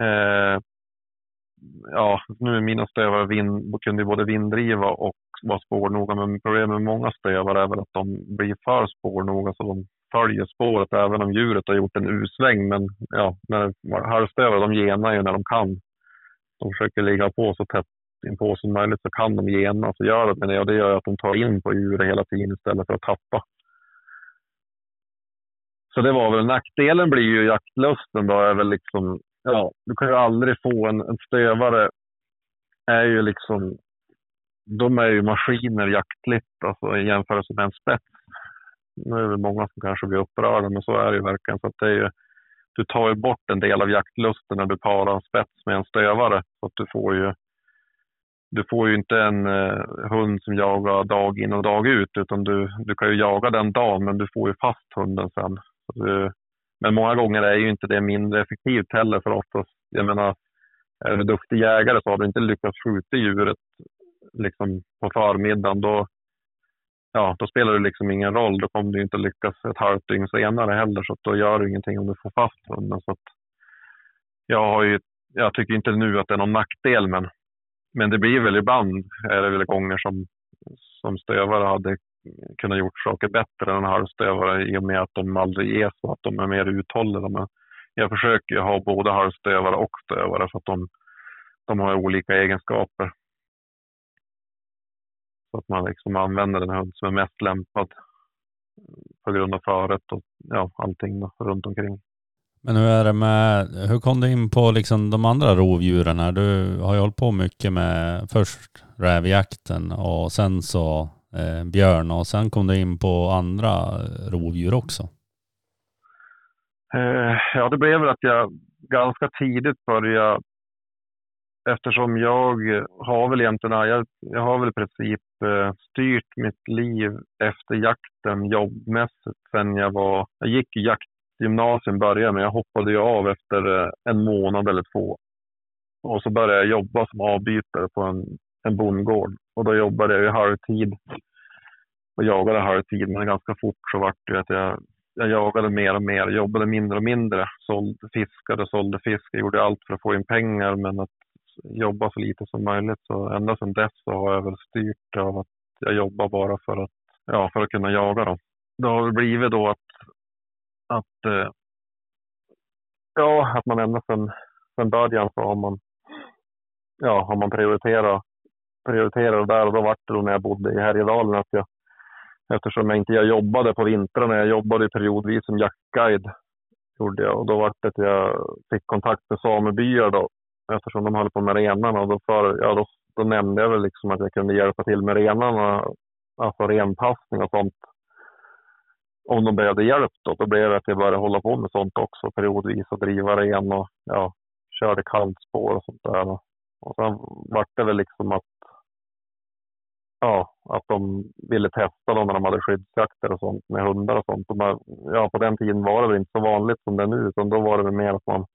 Eh, ja, nu är mina stövare vind, kunde både vinddriva och vara spårnoga, men problemet med många stövare är väl att de blir för spårnoga så de följer spåret även om djuret har gjort en U-sväng. Men ja, halvstövare de genar ju när de kan. De försöker ligga på så tätt inpå som möjligt så kan de gena. Så gör det och det gör att de tar in på djuret hela tiden istället för att tappa. Så det var väl nackdelen blir ju jaktlusten då är väl liksom, ja, du kan ju aldrig få en, en stövare är ju liksom, de är ju maskiner jaktligt alltså i jämförelse med en spets nu är det många som kanske blir upprörda, men så är det ju verkligen. Så att det är ju, du tar ju bort en del av jaktlusten när du parar en spets med en stövare. Så att du får ju, du får ju inte en eh, hund som jagar dag in och dag ut, utan du, du kan ju jaga den dagen, men du får ju fast hunden sen. Du, men många gånger är ju inte det mindre effektivt heller, för oftast, jag menar, är du duktig jägare så har du inte lyckats skjuta djuret liksom på förmiddagen, då, ja, då spelar det liksom ingen roll. Då kommer du inte lyckas ett halvt dygn senare heller, så då gör det ingenting om du får fast hunden. Så jag, har ju, jag tycker inte nu att det är någon nackdel, men, men det blir väl ibland är det väl gånger som, som stövare hade kunnat gjort saker bättre än halvstövare i och med att de aldrig är så att de är mer uthålliga. Men jag försöker ha både halvstövare och stövare för att de, de har olika egenskaper. Så att man liksom använder den hund som är mest lämpad på grund av föret och ja, allting då, runt omkring. Men hur är det med, hur kom du in på liksom de andra rovdjuren här? Du har ju hållit på mycket med först rävjakten och sen så eh, björn och sen kom du in på andra eh, rovdjur också. Eh, ja, det blev väl att jag ganska tidigt började eftersom jag har väl egentligen, jag, jag har väl i princip eh, styrt mitt liv efter jakten jobbmässigt sen jag var, jag gick jakt Gymnasium började men jag hoppade ju av efter eh, en månad eller två. Och så började jag jobba som avbytare på en, en bondgård och då jobbade jag ju halvtid och jagade halvtid men ganska fort så vart det att jag jag jagade mer och mer, jobbade mindre och mindre, sålde, fiskade, sålde fisk, jag gjorde allt för att få in pengar men att jobba så lite som möjligt. Så ända sedan dess så har jag väl styrt av att jag jobbar bara för att, ja, för att kunna jaga Då. Det har blivit då att, att eh, ja, att man ända sedan, sedan början så har man, ja, har man prioriterat, prioriterat där. Och då var det då när jag bodde i Härjedalen att jag, eftersom jag inte jag jobbade på vintrarna, jag jobbade periodvis som jaktguide gjorde jag. Och då var det att jag fick kontakt med samebyar då eftersom de höll på med renarna. Och då, för, ja, då, då nämnde jag väl liksom att jag kunde hjälpa till med renarna, alltså renpassning och sånt om de behövde hjälp då, då blev det att jag började hålla på med sånt också periodvis och driva ren och ja, körde kantspår och sånt där. Och sen vart det väl liksom att ja, att de ville testa dem när de hade skyddsjakter och sånt med hundar och sånt. Och man, ja, på den tiden var det väl inte så vanligt som det är nu, utan då var det väl mer att man,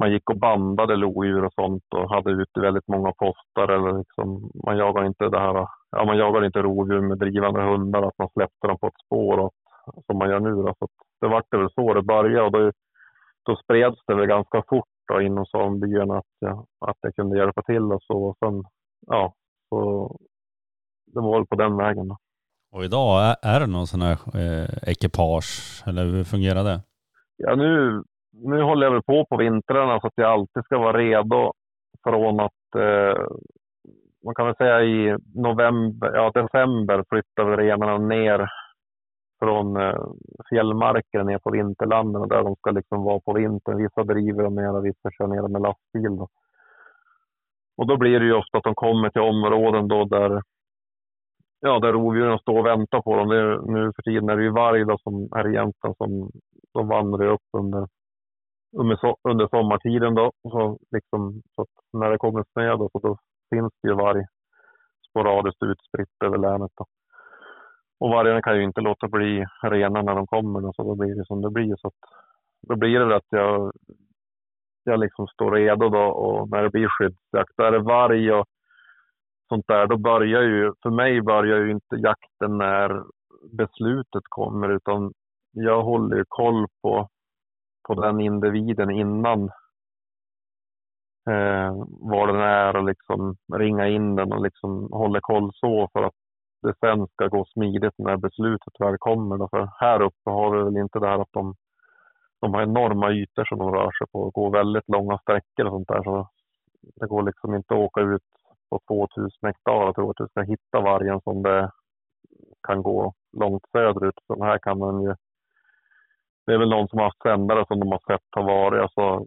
man gick och bandade lodjur och sånt och hade ute väldigt många postar. Eller liksom, man jagade inte det här, ja, man jagade inte rovdjur med drivande hundar, att man släppte dem på ett spår och som man gör nu. Då. Så det vart väl så det började och då, då spreds det väl ganska fort då, inom samebyarna att, ja, att jag kunde hjälpa till och så. Och sen, ja, så det var väl på den vägen. Då. Och idag, är, är det någon sån här eh, ekipage eller hur fungerar det? Ja, nu, nu håller jag väl på på vintrarna så att jag alltid ska vara redo från att eh, man kan väl säga i november, ja december flyttar vi renarna ner från eh, fjällmarker ner på vinterlanden och där de ska liksom vara på vintern. Vissa driver dem ner och vissa kör ner dem med lastbil. Då. Och då blir det ju ofta att de kommer till områden då där, ja, där rovdjuren står och väntar på dem. Det, nu för tiden är det ju varg då, som här i Jämtland som de vandrar upp under, under, under sommartiden. Då. Så liksom, så när det kommer snö då, så då finns det ju varg sporadiskt utspritt över länet. Då. Och vargarna kan ju inte låta bli rena när de kommer, så då blir det som det blir. Så då blir det att jag, jag liksom står redo då och när det blir skyddsjakt, är det varg och sånt där, då börjar ju, för mig börjar ju inte jakten när beslutet kommer, utan jag håller ju koll på, på den individen innan eh, var den är och liksom ringa in den och liksom håller koll så för att det sen ska gå smidigt när beslutet väl kommer. För här uppe har vi väl inte det här att de, de har enorma ytor som de rör sig på och går väldigt långa sträckor och sånt där. Så det går liksom inte att åka ut på 2000 hektar och tro att du ska hitta vargen som det kan gå långt söderut. Så här kan man ju... Det är väl någon som har haft sändare som de har sett har varit. Alltså,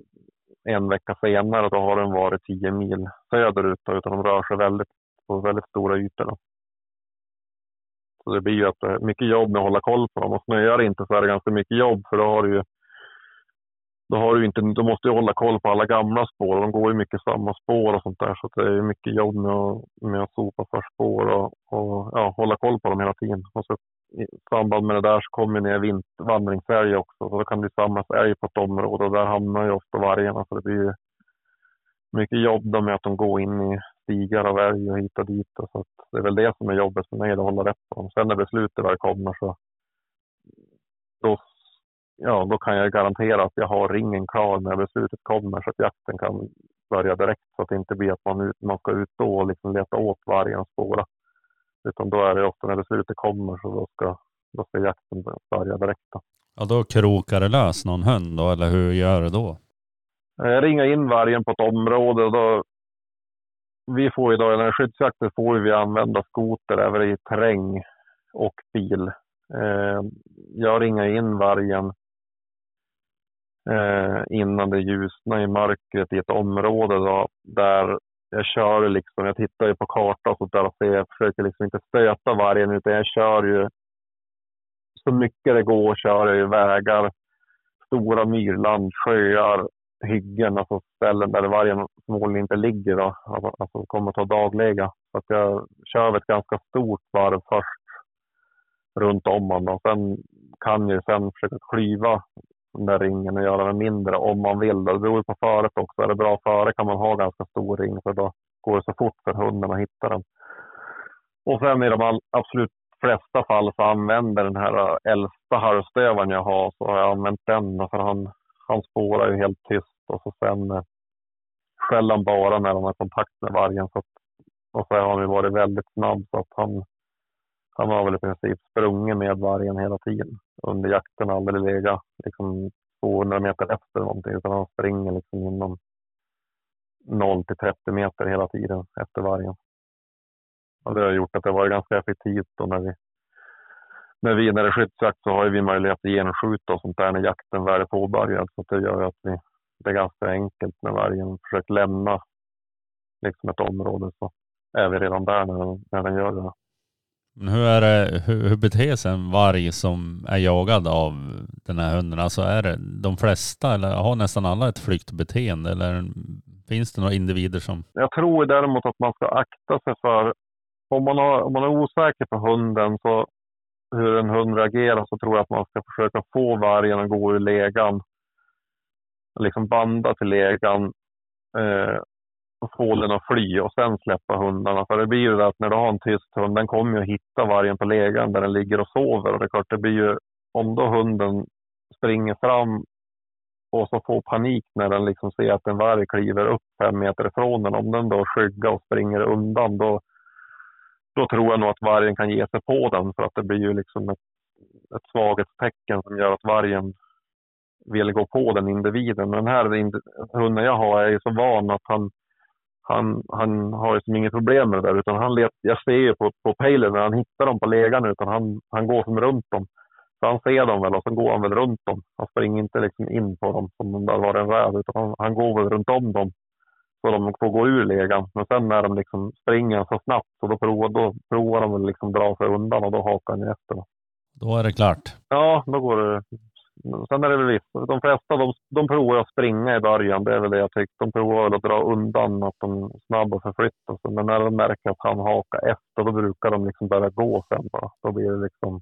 en vecka senare då har den varit 10 mil söderut. Utan de rör sig väldigt, på väldigt stora ytor. Då. Så det blir ju att eh, mycket jobb med att hålla koll på dem. Och snöar det inte så är det ganska mycket jobb för då har du ju då, har du inte, då måste du hålla koll på alla gamla spår. De går ju mycket samma spår och sånt där. Så det är mycket jobb med att, med att sopa för spår och, och ja, hålla koll på dem hela tiden. Och så, I samband med det där så kommer ner vint, vandringsälg också. Så då kan det samlas älg på ett område och där hamnar ju ofta vargarna. Så det blir mycket jobb med att de går in i stigar av älg och hit och dit. Och så det är väl det som är jobbet för mig, att hålla rätt på dem. Sen när beslutet väl kommer så då, ja, då kan jag garantera att jag har ringen klar när beslutet kommer så att jakten kan börja direkt så att det inte blir att man, ut, man ska ut då och liksom leta åt vargen och spåra. Utan då är det ofta när beslutet kommer så då ska, då ska jakten börja direkt. Då. Ja, då krokar det lös någon hund då, eller hur gör du då? Jag ringer in vargen på ett område och då vi får idag, eller skyddsjakten får vi använda skoter även i terräng och bil. Eh, jag ringer in vargen eh, innan det ljusnar i mörkret i ett område då, där jag kör liksom, jag tittar ju på kartan och sånt där och ser, jag försöker liksom inte stöta vargen utan jag kör ju så mycket det går kör jag ju vägar, stora myrland, sjöar, hyggen, alltså ställen där vargen förmodligen inte ligger. Då, alltså, alltså kommer att ta dagliga. Så att jag kör ett ganska stort varv först runt om honom. Sen kan jag sen försöka klyva den där ringen och göra den mindre om man vill. Det beror på föret också. Är det bra före kan man ha ganska stor ring för då går det så fort för hunden att hitta den. Och sen i de absolut flesta fall så använder den här äh, äldsta halvstövaren jag har så har jag använt den för han han spårar ju helt tyst och så sen, eh, han bara när han har kontakt med vargen. Så att, och så har han ju varit väldigt snabb så att han, han har väl i princip sprungit med vargen hela tiden under jakten. Aldrig legat liksom 200 meter efter någonting utan han springer liksom inom 0 till 30 meter hela tiden efter vargen. Och det har gjort att det varit ganska effektivt då när vi när vi när det är skyddsjakt så har vi möjlighet att genskjuta och sånt där när jakten väl är påbörjad. Så det gör att vi, det är ganska enkelt när vargen försöker lämna liksom ett område så är vi redan där när den, när den gör det. Men hur, är det, hur, hur beter sig en varg som är jagad av den här hunden? Alltså är det de flesta eller har nästan alla ett flyktbeteende eller finns det några individer som... Jag tror däremot att man ska akta sig för om man, har, om man är osäker på hunden så hur en hund reagerar så tror jag att man ska försöka få vargen att gå ur legan. Liksom banda till legan eh, och få den att fly och sen släppa hundarna. För det blir ju det att när du har en tyst hund, den kommer ju att hitta vargen på legan där den ligger och sover. Och det är klart, det blir ju om då hunden springer fram och så får panik när den liksom ser att en varg kliver upp fem meter ifrån den. Om den då skyggar och springer undan, då, då tror jag nog att vargen kan ge sig på den för att det blir ju liksom ett, ett svaghetstecken som gör att vargen vill gå på den individen. Men den här hunden jag har är ju så van att han, han, han har ju som inget problem med det där. Utan han let, jag ser ju på, på pejlen när han hittar dem på legan utan han, han går som runt dem. Så han ser dem väl och så går han väl runt dem. Han springer inte liksom in på dem som om det var en räv utan han, han går väl runt om dem så de får gå ur legan. Men sen när de liksom springer så snabbt så då provar, då provar de väl liksom dra sig undan och då hakar han efter. Då är det klart. Ja, då går det. Sen är det väl visst, de flesta de, de provar att springa i början, det är väl det jag tycker. De provar väl att dra undan, att de snabbt förflyttar sig. Men när de märker att han hakar efter, då brukar de liksom börja gå sen bara. Då blir det liksom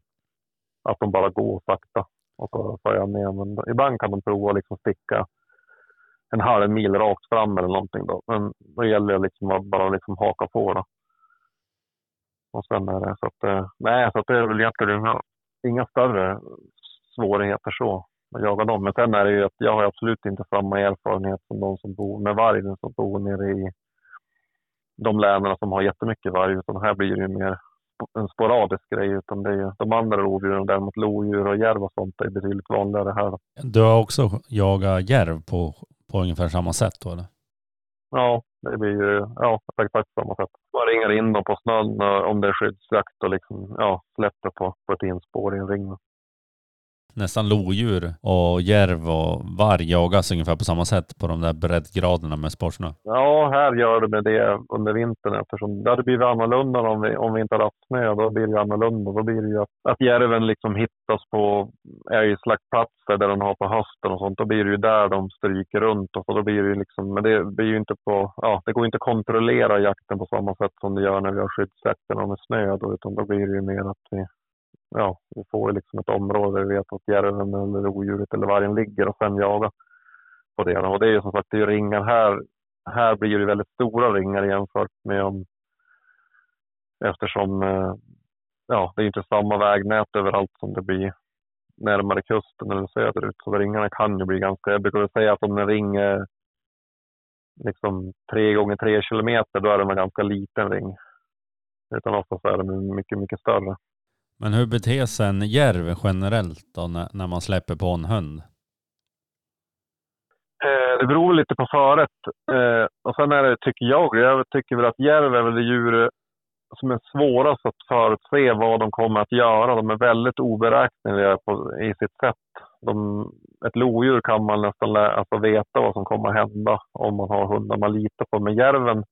att de bara går sakta och så följer med. Men ibland kan de prova att liksom sticka en halv mil rakt fram eller någonting. Då. Men då gäller det liksom att bara liksom haka på. Då. Och sen är det så att, eh, nej, så att det är väl egentligen inga, inga större svårigheter så att jaga dem. Men sen är det ju att jag har absolut inte samma erfarenhet som de som bor med vargen som bor nere i de länen som har jättemycket varg. Utan här blir det ju mer en sporadisk grej. Utan det är ju de andra rovdjuren, däremot lodjur och järv och sånt, är betydligt vanligare här. Du har också jagat järv på på ungefär samma sätt då eller? Ja, det blir ju ja, exakt samma sätt. Man ringar in dem på snön eh, om det är skyddsjakt och liksom, ja, släpper på, på ett inspår i en ring nästan lodjur och järv och varg jagas ungefär på samma sätt på de där breddgraderna med sporsnö? Ja, här gör det med det under vintern eftersom det hade blivit annorlunda om vi, om vi inte hade haft snö. Då blir det annorlunda. Då blir det ju att, att järven liksom hittas på älgslaktplatser där de har på hösten och sånt. Då blir det ju där de stryker runt. Och så då blir det ju liksom, men det blir ju inte på, ja, det går inte att kontrollera jakten på samma sätt som det gör när vi har skyddsjakten med snö. Då, utan då blir det ju mer att vi ja, vi får liksom ett område där vi vet att järven eller rovdjuret eller vargen ligger och sen jaga på det. Och det är ju som sagt det är ringar här. Här blir det väldigt stora ringar jämfört med om eftersom eh, ja, det är inte samma vägnät överallt som det blir närmare kusten eller söderut. Så ringarna kan ju bli ganska, jag brukar säga att om en ring är liksom tre gånger tre kilometer, då är det en ganska liten ring. Utan oftast är den mycket, mycket större. Men hur beter sig en järv generellt då när, när man släpper på en hund? Eh, det beror lite på föret. Eh, och sen är det, tycker jag, jag tycker väl att järv är väl det djur som är svårast att förutse vad de kommer att göra. De är väldigt oberäkneliga på, i sitt sätt. De, ett lodjur kan man nästan lä, alltså veta vad som kommer att hända om man har hundar man litar på. Men järven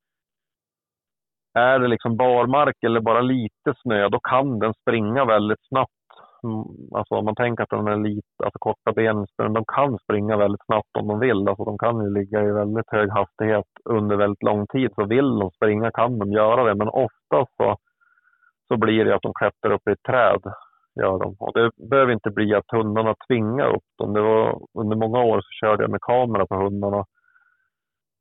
är det liksom barmark eller bara lite snö, då kan den springa väldigt snabbt. Mm, alltså om man tänker att de är lite, alltså korta ben, men de kan springa väldigt snabbt om de vill. Alltså de kan ju ligga i väldigt hög hastighet under väldigt lång tid. Så vill de springa kan de göra det, men oftast så, så blir det att de klättrar upp i ett träd. Gör de. Och det behöver inte bli att hundarna tvingar upp dem. Det var, under många år så körde jag med kamera på hundarna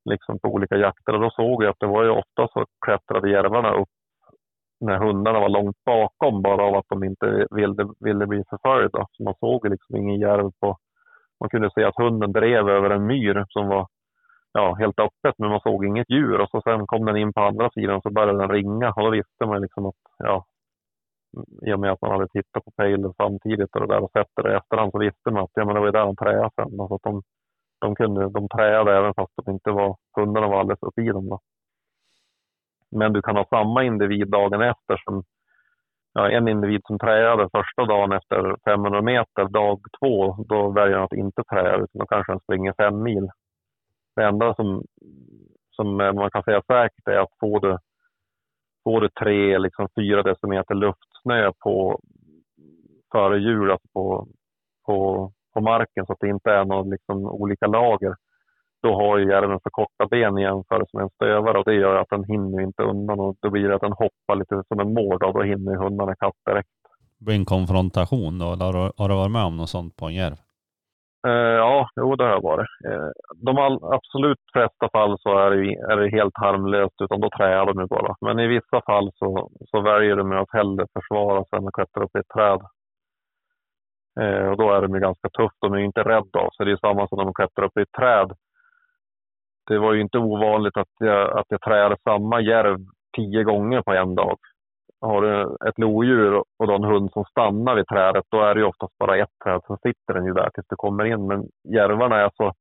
liksom på olika jakter och då såg jag att det var ju ofta så klättrade järvarna upp när hundarna var långt bakom bara av att de inte ville, ville bli förföljda. Så man såg liksom ingen järv på... Man kunde se att hunden drev över en myr som var ja, helt öppet men man såg inget djur och så sen kom den in på andra sidan så började den ringa och då visste man liksom att ja, i och med att man hade tittat på pejlen samtidigt och det där och sett det i efterhand så visste man att ja, men det var där de träade sen. Alltså att de, de, kunde, de träade även fast de inte var, hundarna var alldeles uppe i dem. Då. Men du kan ha samma individ dagen efter som ja, en individ som träade första dagen efter 500 meter, dag två, då väljer han att inte träa utan då kanske han springer fem mil. Det enda som, som man kan säga säkert är att får du, får du tre, liksom fyra decimeter luftsnö på, före jul, alltså på, på, på marken så att det inte är några liksom, olika lager, då har ju järven för korta ben i jämförelse med en stövare och det gör att den hinner inte undan och då blir det att den hoppar lite som en mård och då hinner hundarna ikapp direkt. Det blir en konfrontation då, eller har du, varit med om något sånt på en järv? Uh, ja, jo det har jag varit. Uh, de absolut flesta fall så är det, är det helt harmlöst, utan då träar de ju bara. Men i vissa fall så, så väljer de att hellre försvara sig än att klättra upp i ett träd. Eh, och då är de ju ganska tufft. De är inte rädda av sig. Det är samma som när de klättrar upp i ett träd det var ju inte ovanligt att jag, att jag träade samma järv tio gånger på en dag. Har du ett lodjur och då en hund som stannar vid trädet, då är det ju oftast bara ett träd. Sen sitter den ju där tills du kommer in. Men järvarna är så,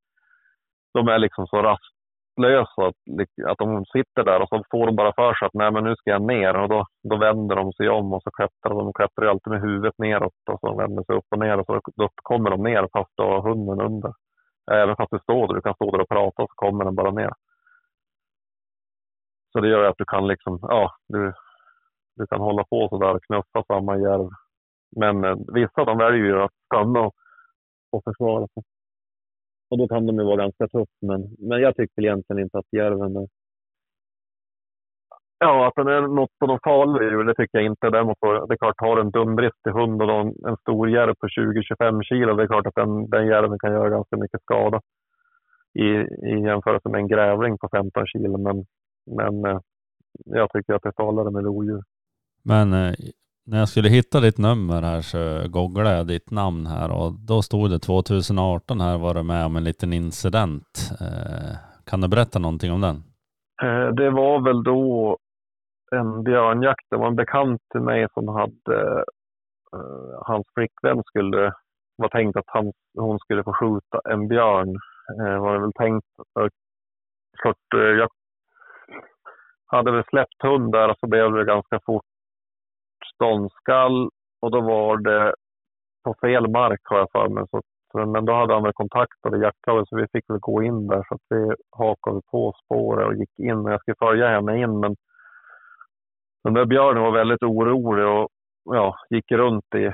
de är liksom så rastlösa att, att de sitter där och så får de bara för sig att nej men nu ska jag ner. Och då, då vänder de sig om och så klättrar de. De klättrar ju alltid med huvudet neråt och så vänder sig upp och ner och så då kommer de ner fast du har hunden under. Eh, även fast du står där, du kan stå där och prata så kommer den bara ner. Så det gör att du kan liksom, ja, du, du kan hålla på sådär och knuffa samma järv. Men eh, vissa de väljer ju att stanna och, och försvara sig. Och då kan de ju vara ganska tuff, men, men jag tycker egentligen inte att järven är, Ja, att den är något av de farliga djuren, det tycker jag inte. Däremot det är klart, har en dumdristig hund och en, en stor järv på 20-25 kilo, det är klart att den, den järven kan göra ganska mycket skada i, i jämförelse med en grävling på 15 kilo. Men, men eh, jag tycker att det är farligare med lodjur. Men eh, när jag skulle hitta ditt nummer här så googlade jag ditt namn här och då stod det 2018 här var du med om en liten incident. Eh, kan du berätta någonting om den? Eh, det var väl då en björnjakt. Det var en bekant till mig som hade, eh, hans flickvän skulle, var tänkt att han, hon skulle få skjuta en björn. Eh, var det väl tänkt. Uh, klart, eh, jag hade väl släppt hund där och så blev det ganska fort ståndskall och då var det på fel mark har jag för mig. Så, men då hade han väl kontaktade jaktlaget så vi fick väl gå in där så att vi hakade på spåret och gick in. Jag skulle följa henne in men den där björnen var väldigt orolig och ja, gick runt i,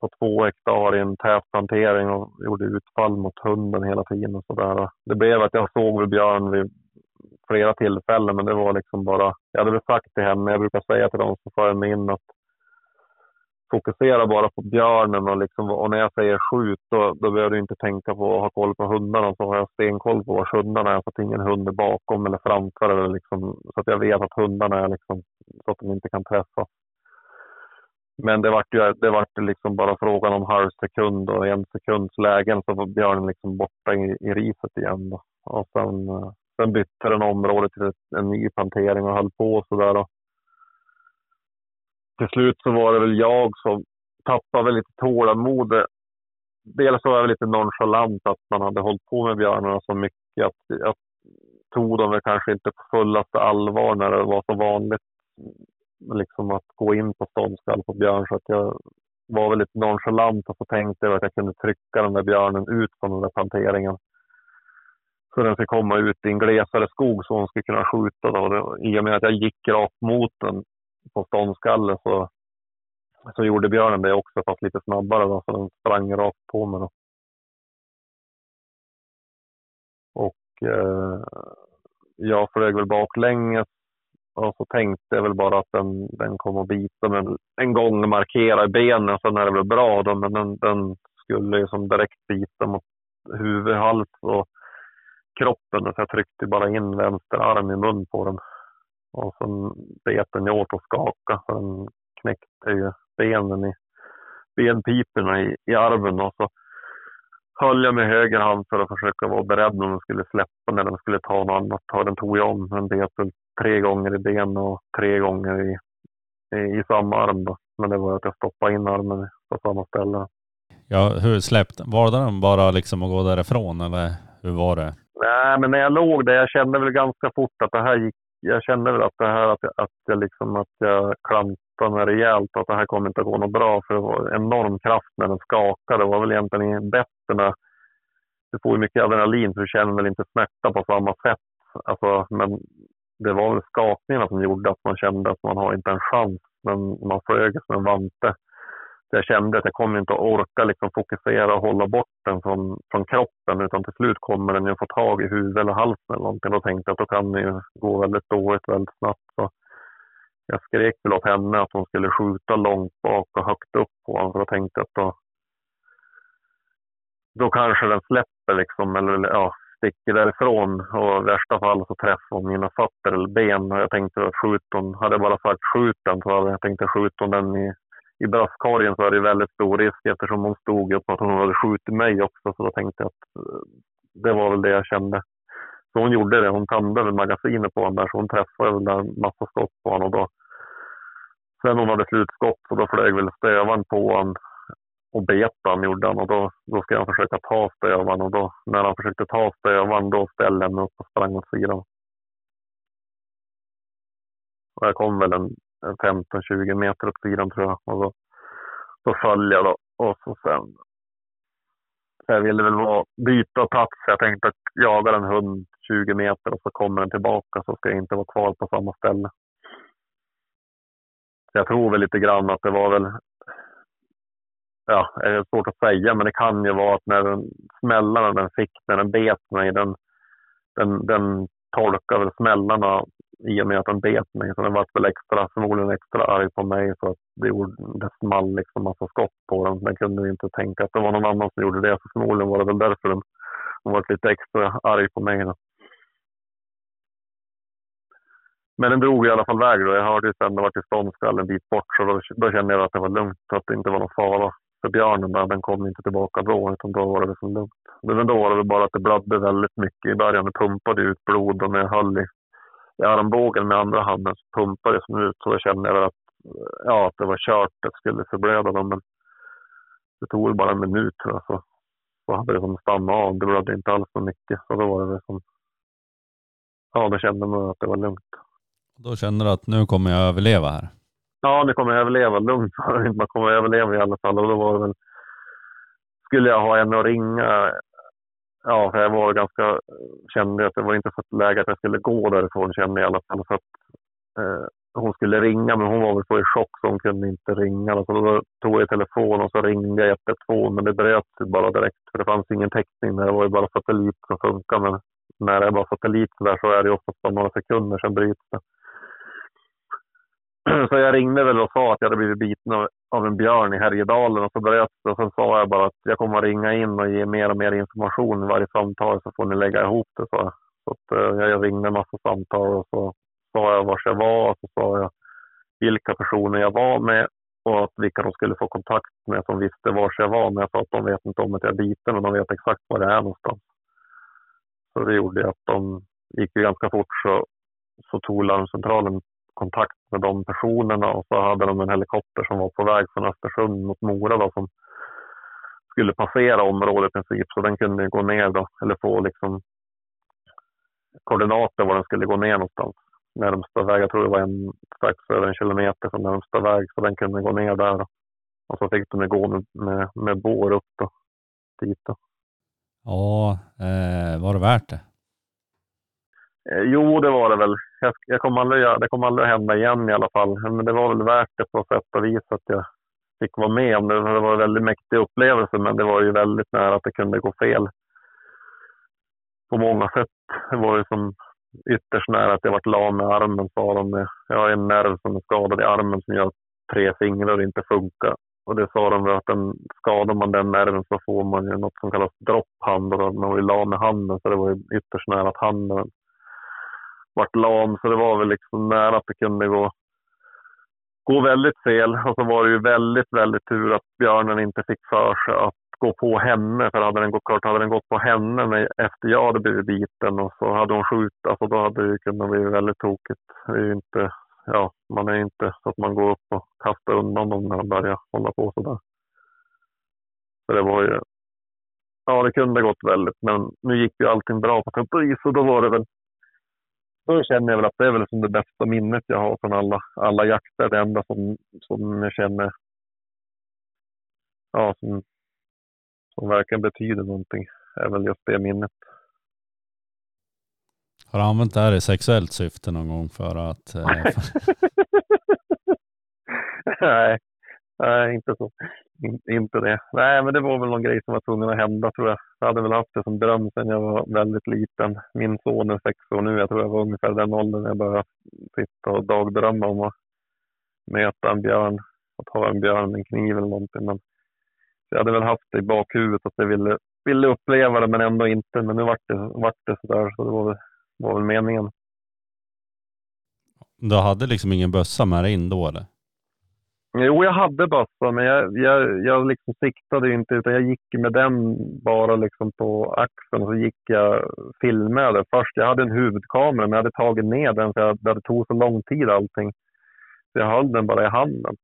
på två hektar i en tät plantering och gjorde utfall mot hunden hela tiden. Och så där. Det blev att jag såg björn vid flera tillfällen, men det var liksom bara... Jag hade väl sagt till henne, jag brukar säga till dem som för mig in att fokusera bara på björnen och, liksom, och när jag säger skjut då, då behöver du inte tänka på att ha koll på hundarna. Så har jag stenkoll på var hundarna är så att ingen hund är bakom eller framför. Eller liksom, så att jag vet att hundarna är liksom, så att de inte kan träffas. Men det vart ju det vart liksom bara frågan om halv sekund och en sekunds lägen så var björnen liksom borta i, i riset igen. Då. Och sen, eh, sen bytte den område till en ny plantering och höll på så där till slut så var det väl jag som tappade väl lite tålamod. Dels så var jag lite nonchalant att man hade hållit på med björnarna så mycket. Att jag tog dem väl kanske inte på fullaste allvar när det var så vanligt liksom att gå in på ståndskall på björn. Så att jag var väldigt lite nonchalant och så tänkte jag att jag kunde trycka den där björnen ut från den där planteringen. Så den ska komma ut i en glesare skog så hon skulle kunna skjuta. Då. I och med att jag gick rakt mot den på ståndskallen så, så gjorde björnen det också, fast lite snabbare. Då, så den sprang rakt på mig. Då. Och eh, jag flög väl baklänges och så tänkte jag väl bara att den, den kom att bita mig en gång och markera i benen. Sen är det väl bra då, men den, den skulle ju som direkt bita mot huvud, hals och kroppen. Så jag tryckte bara in vänster arm i mun på den. Och sen bet den åt och skaka så den knäckte ju benen i benpiporna i, i armen och så höll jag med höger hand för att försöka vara beredd om den skulle släppa när den skulle ta något annat. Den tog jag om. Den bet väl tre gånger i ben och tre gånger i, i, i samma arm. Då. Men det var att jag stoppade in armen på samma ställe. Ja, hur släppte, valde den bara liksom att gå därifrån eller hur var det? Nej, men när jag låg där, jag kände väl ganska fort att det här gick. Jag kände väl att det här att jag, att jag liksom att jag klantade mig rejält och att det här kommer inte att gå något bra för det var enorm kraft när den skakade. Det var väl egentligen bättre när du får ju mycket adrenalin så du känner väl inte smärta på samma sätt. Alltså, men det var väl skakningarna som gjorde att man kände att man har inte en chans. Men man flög som en vante jag kände att jag kommer inte att orka liksom fokusera och hålla bort den från, från kroppen utan till slut kommer den ju få tag i huvudet eller halsen eller någonting. Då tänkte jag att då kan det ju gå väldigt dåligt väldigt snabbt. Så jag skrek väl åt henne att hon skulle skjuta långt bak och högt upp på honom. För då tänkte jag att då, då kanske den släpper liksom eller ja, sticker därifrån och i värsta fall så träffar hon mina fötter eller ben. Och jag tänkte att skjut hon, hade jag bara sagt skjut den så hade jag tänkt att skjuta hon den i i bröstkorgen så är det väldigt stor risk eftersom hon stod upp att hon hade skjutit mig också. Så då tänkte jag att eh, det var väl det jag kände. Så hon gjorde det. Hon tände magasinet på honom där så hon träffade väl en massa skott på honom. Och då, sen hon hade slutskott så då flög väl stövaren på honom och bet han gjorde han och då, då ska han försöka ta stövaren och då när han försökte ta stövaren då ställde jag mig upp och sprang åt sidan. Och jag kom väl en 15-20 meter åt sidan tror jag. Och då, då föll jag då. Och så sen. Jag ville väl vara, byta plats. Jag tänkte att jaga en hund 20 meter och så kommer den tillbaka så ska jag inte vara kvar på samma ställe. Jag tror väl lite grann att det var väl, ja, det är svårt att säga, men det kan ju vara att när den smällarna den fick när den bet mig, den, den, den tolkar väl smällarna i och med att den bet mig. Så den var väl extra, förmodligen extra arg på mig för att det, gjorde, det small liksom massa skott på den. Den kunde inte tänka att det var någon annan som gjorde det. Så förmodligen var det väl därför den, den var lite extra arg på mig. Då. Men den drog i alla fall väg. Då. Jag hörde ju sen det var till ståndskall en bit bort så då, då, kände jag att det var lugnt. Att det inte var någon fara för björnen. Där. Den kom inte tillbaka då utan då var det liksom lugnt. Men då var det bara att det blödde väldigt mycket i början. Det pumpade ut blod och när jag höll i i armbågen med andra handen så pumpade det som ut. Så jag kände jag att, ja, att det var kört, att jag skulle förblöda dem. Men det tog bara en minut tror jag. Så, så hade det som stannat av. Det blödde inte alls så mycket. Så då var det som, ja, då kände man att det var lugnt. Då kände du att nu kommer jag överleva här? Ja, nu kommer jag överleva. Lugnt Man kommer överleva i alla fall. Och då var det väl, skulle jag ha en att ringa ja, jag var ganska, eh, kände att det var inte så läge att jag skulle gå därifrån kände jag i alla fall. Så att, eh, hon skulle ringa men hon var väl så i chock så hon kunde inte ringa. Så då tog jag telefon och så ringde jag 112 men det bröt bara direkt för det fanns ingen täckning. Det var ju bara satellit som funkade. Men när det är bara satellit så, där så är det oftast bara några sekunder sen bryts det. Så jag ringde väl och sa att jag hade blivit biten av, av en björn i Härjedalen och så bröt det. Och sen sa jag bara att jag kommer att ringa in och ge mer och mer information i varje samtal så får ni lägga ihop det. Så, så att, eh, jag ringde en massa samtal och så sa jag var jag var och så sa jag vilka personer jag var med och att vilka de skulle få kontakt med som visste var jag var. Men jag sa att de vet inte om att jag är biten och de vet exakt var det är någonstans. Så det gjorde att de gick ju ganska fort så, så tog larmcentralen kontakt med de personerna och så hade de en helikopter som var på väg från Östersund mot Mora då, som skulle passera området i princip. Så den kunde gå ner då, eller få liksom koordinater var den skulle gå ner någonstans. Närmsta väg, jag tror det var en, strax över en kilometer från närmsta väg, så den kunde gå ner där. Då. Och så fick de gå med, med, med bår upp då, dit. Då. Ja, eh, var det värt det? Eh, jo, det var det väl. Jag, jag kommer aldrig, det kommer aldrig hända igen i alla fall. Men det var väl värt det på sätt och vis att jag fick vara med om det. Det var en väldigt mäktig upplevelse, men det var ju väldigt nära att det kunde gå fel. På många sätt. Det var ju som ytterst nära att jag varit lam med armen, sa de. Jag har en nerv som är skadad i armen som gör att tre fingrar inte funkar. Och det sa de att den, skadar man den nerven så får man ju något som kallas dropphand. Och man var ju lam med handen, så det var ju ytterst nära att handen vart lam så det var väl liksom nära att det kunde gå, gå väldigt fel. Och så var det ju väldigt, väldigt tur att björnen inte fick för sig att gå på henne. För hade den gått, klart, hade den gått på henne när, efter jag hade blivit biten och så hade hon skjutit, alltså då hade det kunnat bli väldigt tokigt. Det är ju inte, ja, man är inte så att man går upp och kastar undan dem när de börjar hålla på sådär. Så det var ju, ja det kunde gått väldigt, men nu gick ju allting bra på sätt och vis och då var det väl då känner jag väl att det är väl som det bästa minnet jag har från alla, alla jakter. Det enda som, som jag känner ja, som, som verkligen betyder någonting är väl just det minnet. Har du använt det här i sexuellt syfte någon gång för att... Eh, nej, nej, inte så. In, inte det. Nej, men det var väl någon grej som var tvungen att hända tror jag. Jag hade väl haft det som dröm sedan jag var väldigt liten. Min son är sex år nu. Jag tror jag var ungefär den åldern jag började sitta och dagdrömma om att möta en björn. Att ha en björn med en kniv eller någonting. Men jag hade väl haft det i bakhuvudet att jag ville, ville uppleva det men ändå inte. Men nu vart det, vart det sådär så det var väl, var väl meningen. du hade liksom ingen bössa med dig in då eller? Jo, jag hade bössa, men jag, jag, jag liksom siktade inte utan jag gick med den bara liksom på axeln och så gick jag filmade först. Jag hade en huvudkamera men jag hade tagit ner den för jag, det tog så lång tid allting. Så jag höll den bara i handen.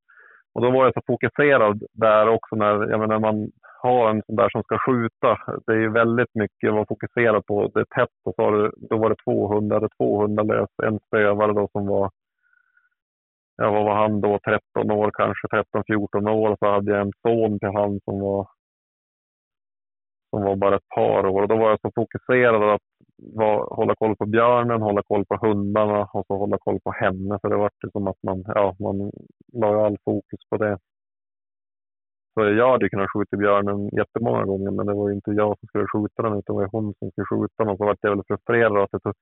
Och då var jag så fokuserad där också när, jag menar, man har en sån där som ska skjuta. Det är ju väldigt mycket att vara fokuserad på. Det är tätt och så det, då var det 200, det 200 lös. En spövare då som var, ja vad var han då, 13 år kanske, 13-14 år. Så hade jag en son till han som var som var bara ett par år. Och då var jag så fokuserad att var, hålla koll på björnen, hålla koll på hundarna och så hålla koll på henne. För det var som att man, ja, man la all fokus på det. Så jag hade kunnat skjuta björnen jättemånga gånger, men det var inte jag som skulle skjuta den, utan det var hon som skulle skjuta den. Och så var jag väldigt frustrerad att det, tog,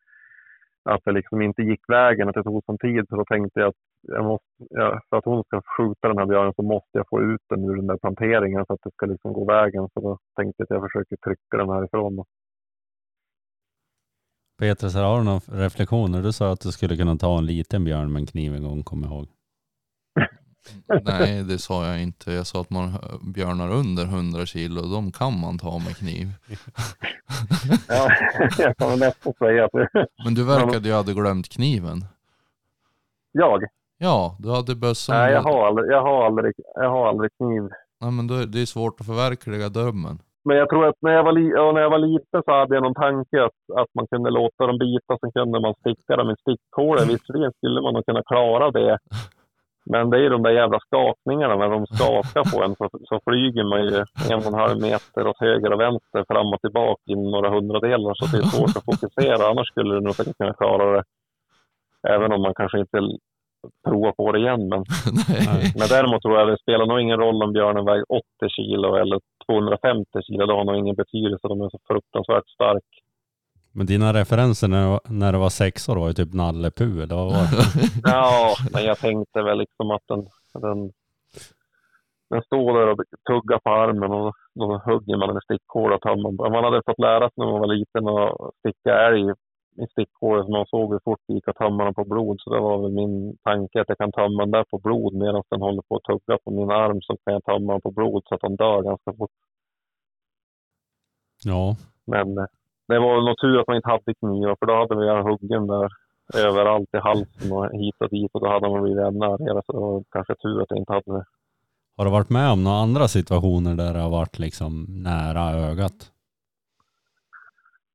att det liksom inte gick vägen, att det tog sån tid. Så då tänkte jag att jag måste, ja, för att hon ska skjuta den här björnen så måste jag få ut den ur den där planteringen så att det ska liksom gå vägen. Så då tänkte jag att jag försöker trycka den härifrån. Petrus, har du några reflektioner? Du sa att du skulle kunna ta en liten björn med en kniv en gång, kom jag ihåg. Nej, det sa jag inte. Jag sa att man björnar under 100 kilo, de kan man ta med kniv. ja, jag kan väl nästan säga att det... Men du verkade ju hade glömt kniven. Jag? Ja, du hade bössan. Nej, jag har aldrig, jag har aldrig, jag har aldrig kniv. Nej, men då, det är svårt att förverkliga drömmen. Men jag tror att när jag var, li, ja, när jag var liten så hade jag någon tanke att, att man kunde låta dem bita, sen kunde man sticka dem i stickhålet. Visserligen skulle man nog kunna klara det. Men det är ju de där jävla skakningarna, när de skakar på en så, så flyger man ju en och en halv meter åt höger och vänster, fram och tillbaka i några hundradelar. Så det är svårt att fokusera, annars skulle du nog säkert kunna klara det. Även om man kanske inte prova på det igen. Men, men däremot tror jag det spelar nog ingen roll om björnen väger 80 kilo eller 250 kilo. Det har nog ingen betydelse. De är så fruktansvärt stark. Men dina referenser när, när du var sex år var ju typ Nalle Puh, eller vad var det? ja, men jag tänkte väl liksom att den, den, den står där och tuggar på armen och då hugger man den i stickhålet. Man hade fått lära sig när man var liten att sticka älg i stickhålet. Man såg hur fort det gick att tömma den på blod. Så det var väl min tanke att jag kan tömma den där på blod medan den håller på att tugga på min arm. Så kan jag tömma den på blod så att den dör ganska fort. Ja. Men eh, det var nog tur att man inte hade knivar för då hade vi huggen där överallt i halsen och hit och dit och då hade man blivit ännu argare. Så det var kanske tur att jag inte hade det. Har du varit med om några andra situationer där det har varit liksom nära ögat?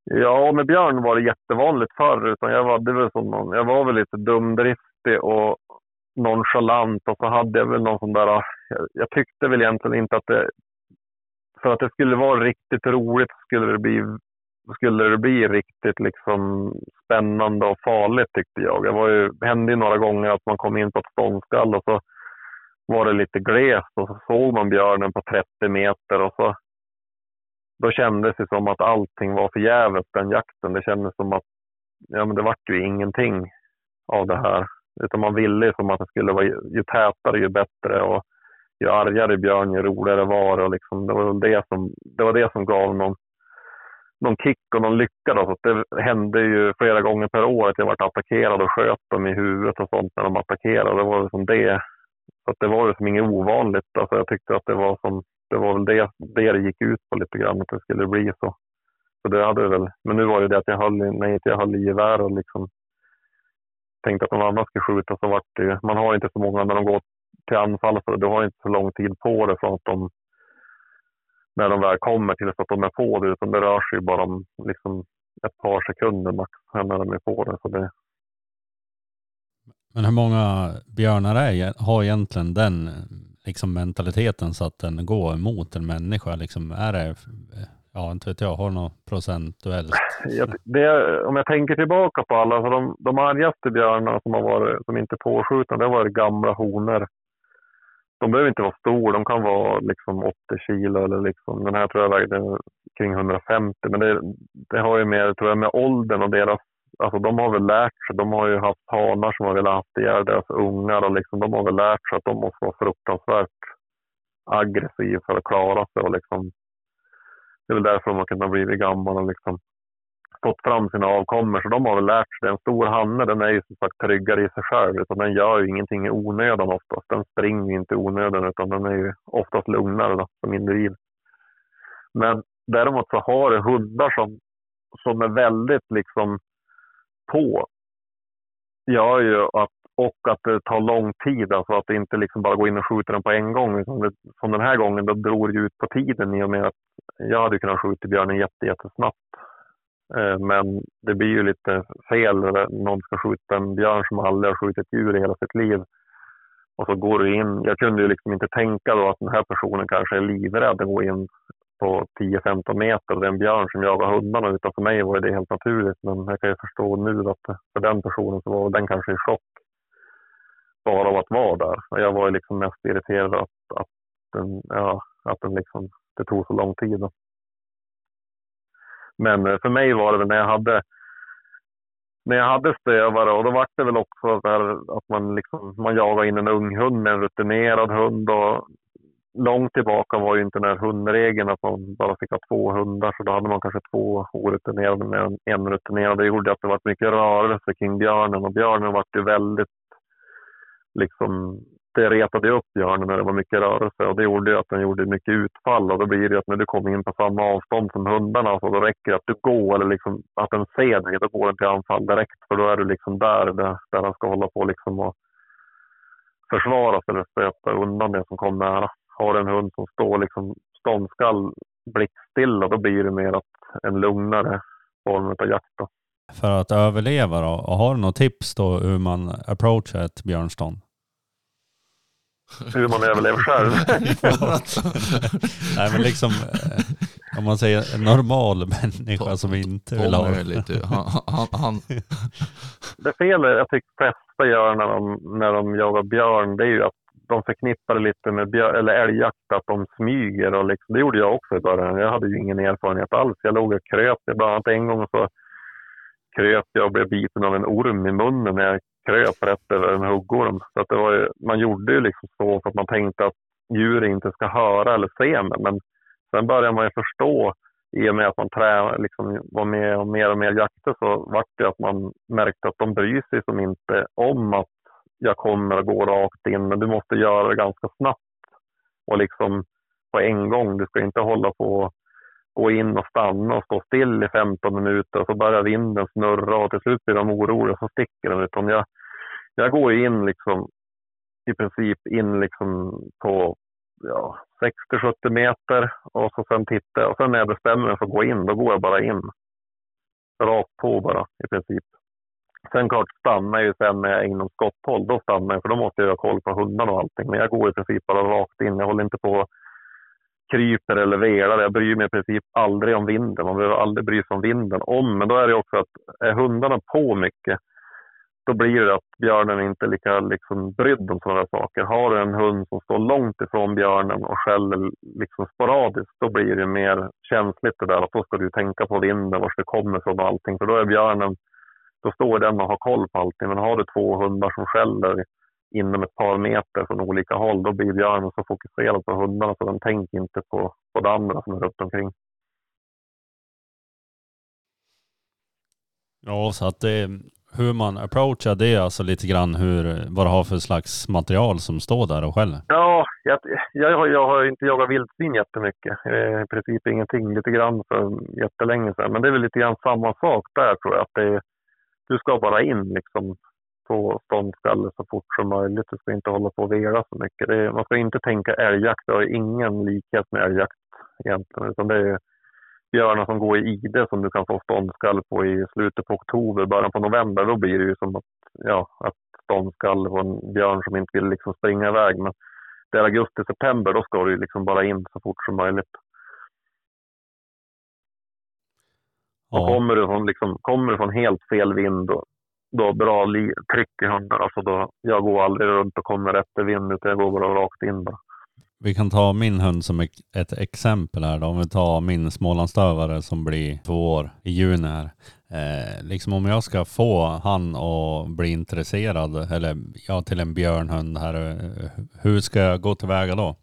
Ja, med björn var det jättevanligt förr. Utan jag, var, det var som någon, jag var väl lite dumdristig och nonchalant och så hade jag väl någon sån där... Jag, jag tyckte väl egentligen inte att det... För att det skulle vara riktigt roligt skulle det bli, skulle det bli riktigt liksom spännande och farligt tyckte jag. Det var ju, hände ju några gånger att man kom in på ett ståndskall och så var det lite glest och så såg man björnen på 30 meter och så då kändes det som att allting var förgäves den jakten. Det kändes som att ja, men det vart ju ingenting av det här. Utan man ville ju som att det skulle vara ju tätare ju bättre och ju argare björn ju roligare var det. Och liksom, det, var det, som, det var det som gav någon, någon kick och någon lycka. Då. Så det hände ju flera gånger per år att jag varit attackerad och sköt dem i huvudet och sånt när de attackerade. Det var liksom det. Så det var ju som inget ovanligt. Alltså jag tyckte att det var som det var väl det, det det gick ut på lite grann, att det skulle bli så. Så det hade väl. Men nu var det det att jag höll, i- när inte jag höll i gevär och liksom tänkte att någon annan skulle skjuta så vart det ju- Man har inte så många när de går till anfall, så du har inte så lång tid på det från att de när de väl kommer till att de är på det, utan det rör sig ju bara om liksom ett par sekunder max när de är på det. Så det, Men hur många björnar är, har egentligen den liksom mentaliteten så att den går emot en människa? Liksom, är det, ja inte vet jag, har något procentuellt? jag, det, om jag tänker tillbaka på alla, så de, de argaste björnarna som har varit, som inte är påskjutna, det har varit gamla honor. De behöver inte vara stora, de kan vara liksom 80 kilo eller liksom, den här tror jag vägde kring 150. Men det, det har ju mer, tror jag, med åldern och deras, alltså de har väl lärt sig, de har ju haft hanar som har velat haft ihjäl deras ungar och liksom, de har väl lärt sig att de måste vara fruktansvärt aggressiva för att klara sig och liksom, det är väl därför de har kunnat bli gamla och liksom fått fram sina avkommor. Så de har väl lärt sig. En stor hanne den är ju som sagt tryggare i sig själv. Utan den gör ju ingenting i onödan oftast. Den springer ju inte i onödan utan den är ju oftast lugnare då, som individ. Men däremot så har du hundar som, som är väldigt liksom på. Gör ju att, och att det tar lång tid. Alltså att det inte liksom bara går in och skjuter den på en gång. Det, som den här gången då drog det ut på tiden i och med att jag hade kunnat skjuta björnen jätte, jättesnabbt. Eh, men det blir ju lite fel när någon ska skjuta en björn som aldrig har skjutit djur i hela sitt liv. Och så går du in. Jag kunde ju liksom inte tänka då att den här personen kanske är livrädd att gå in på 10-15 meter och det är en björn som jagar hundarna. Utan för mig var det helt naturligt. Men jag kan ju förstå nu att för den personen så var den kanske i chock bara av att vara där. Och jag var ju liksom mest irriterad att, att, den, ja, att den liksom, det tog så lång tid. Då. Men eh, för mig var det väl när jag hade när jag hade stövare och då var det väl också där att man, liksom, man jagade in en ung hund med en rutinerad hund. Och långt tillbaka var ju inte den här hundregeln att man bara fick ha två hundar så då hade man kanske två orutinerade med en, en rutinerad. Det gjorde att det var mycket rörelse kring björnen och björnen var ju väldigt liksom det retade upp björnen när det var mycket rörelse och det gjorde ju att den gjorde mycket utfall och då blir det ju att när du kommer in på samma avstånd som hundarna så då räcker det att du går eller liksom att den ser dig, då går den till anfall direkt för då är du liksom där, där, där den ska hålla på liksom och försvara sig eller stöta undan det som kommer nära. Har du en hund som står liksom ståndskall blickstilla då blir det mer att en lugnare form av jakt. Då. För att överleva då, och har du något tips då hur man approachar ett björnstånd? Hur man överlever själv. Nej men liksom, eh, om man säger en normal människa som inte vill ha han, han, han, det fel jag tycker flesta gör när de, när de jagar björn, det är ju att de förknippar det lite med björ, eller älgjakt, att de smyger. Och liksom, det gjorde jag också i början. Jag hade ju ingen erfarenhet alls. Jag låg och kröp. Bland annat en gång så kröp jag och blev biten av en orm i munnen när jag kröp rätt över en huggorm. Så att det var ju, man gjorde ju liksom så för att man tänkte att djur inte ska höra eller se mig. Men sen började man ju förstå i och med att man trä, liksom var med och mer och mer jakter så vart det att man märkte att de bryr sig som inte om att jag kommer att gå rakt in, men du måste göra det ganska snabbt och liksom på en gång. Du ska inte hålla på gå in och stanna och stå still i 15 minuter och så börjar vinden snurra och till slut blir de oroliga och så sticker de. Utan jag, jag går in liksom i princip in liksom på ja, 60-70 meter och så sen tittar jag och sen när jag bestämmer mig för att gå in, då går jag bara in. Rakt på bara i princip. Sen klart stannar jag ju sen när jag är inom skotthåll. Då stannar jag för då måste jag ha koll på hundarna och allting. Men jag går i princip bara rakt in. Jag håller inte på kryper eller velar. Jag bryr mig i princip aldrig om vinden. Man behöver aldrig bry sig om vinden. Om, men då är det också att är hundarna på mycket, då blir det att björnen inte är lika liksom, brydd om sådana saker. Har du en hund som står långt ifrån björnen och skäller liksom sporadiskt, då blir det mer känsligt det där. Att då ska du tänka på vinden, var det kommer från och allting. För då är björnen, då står den och har koll på allting. Men har du två hundar som skäller inom ett par meter från olika håll, då blir björnen så fokuserad på hundarna så den tänker inte på, på det andra som är runt omkring. Ja, så att det, hur man approachar det, alltså lite grann hur, vad det har för slags material som står där och skäller. Ja, jag, jag, har, jag har inte jagat vildsvin jättemycket. I princip ingenting, lite grann för jättelänge sedan. Men det är väl lite grann samma sak där tror jag. Att det, du ska bara in liksom på ståndskalle så fort som möjligt. Du ska inte hålla på och vela så mycket. Är, man ska inte tänka älgjakt. Det har ingen likhet med älgjakt egentligen. Utan det är björnar som går i ide som du kan få ståndskall på i slutet på oktober, början på november. Då blir det ju som att, ja, att ståndskall på en björn som inte vill liksom springa iväg. Men det är augusti-september, då ska du liksom bara in så fort som möjligt. Och kommer du från, liksom, kommer du från helt fel vind och då bra tryck i hunden. alltså då, jag går aldrig runt och kommer efter vind utan jag går bara rakt in Då. vi kan ta min hund som ett, exempel här då. Om vi tar min smålandsstövare som blir två år i juni här. Eh, liksom om jag ska få han att bli intresserad, eller ja, till en björnhund här, eh, hur ska jag gå tillväga då?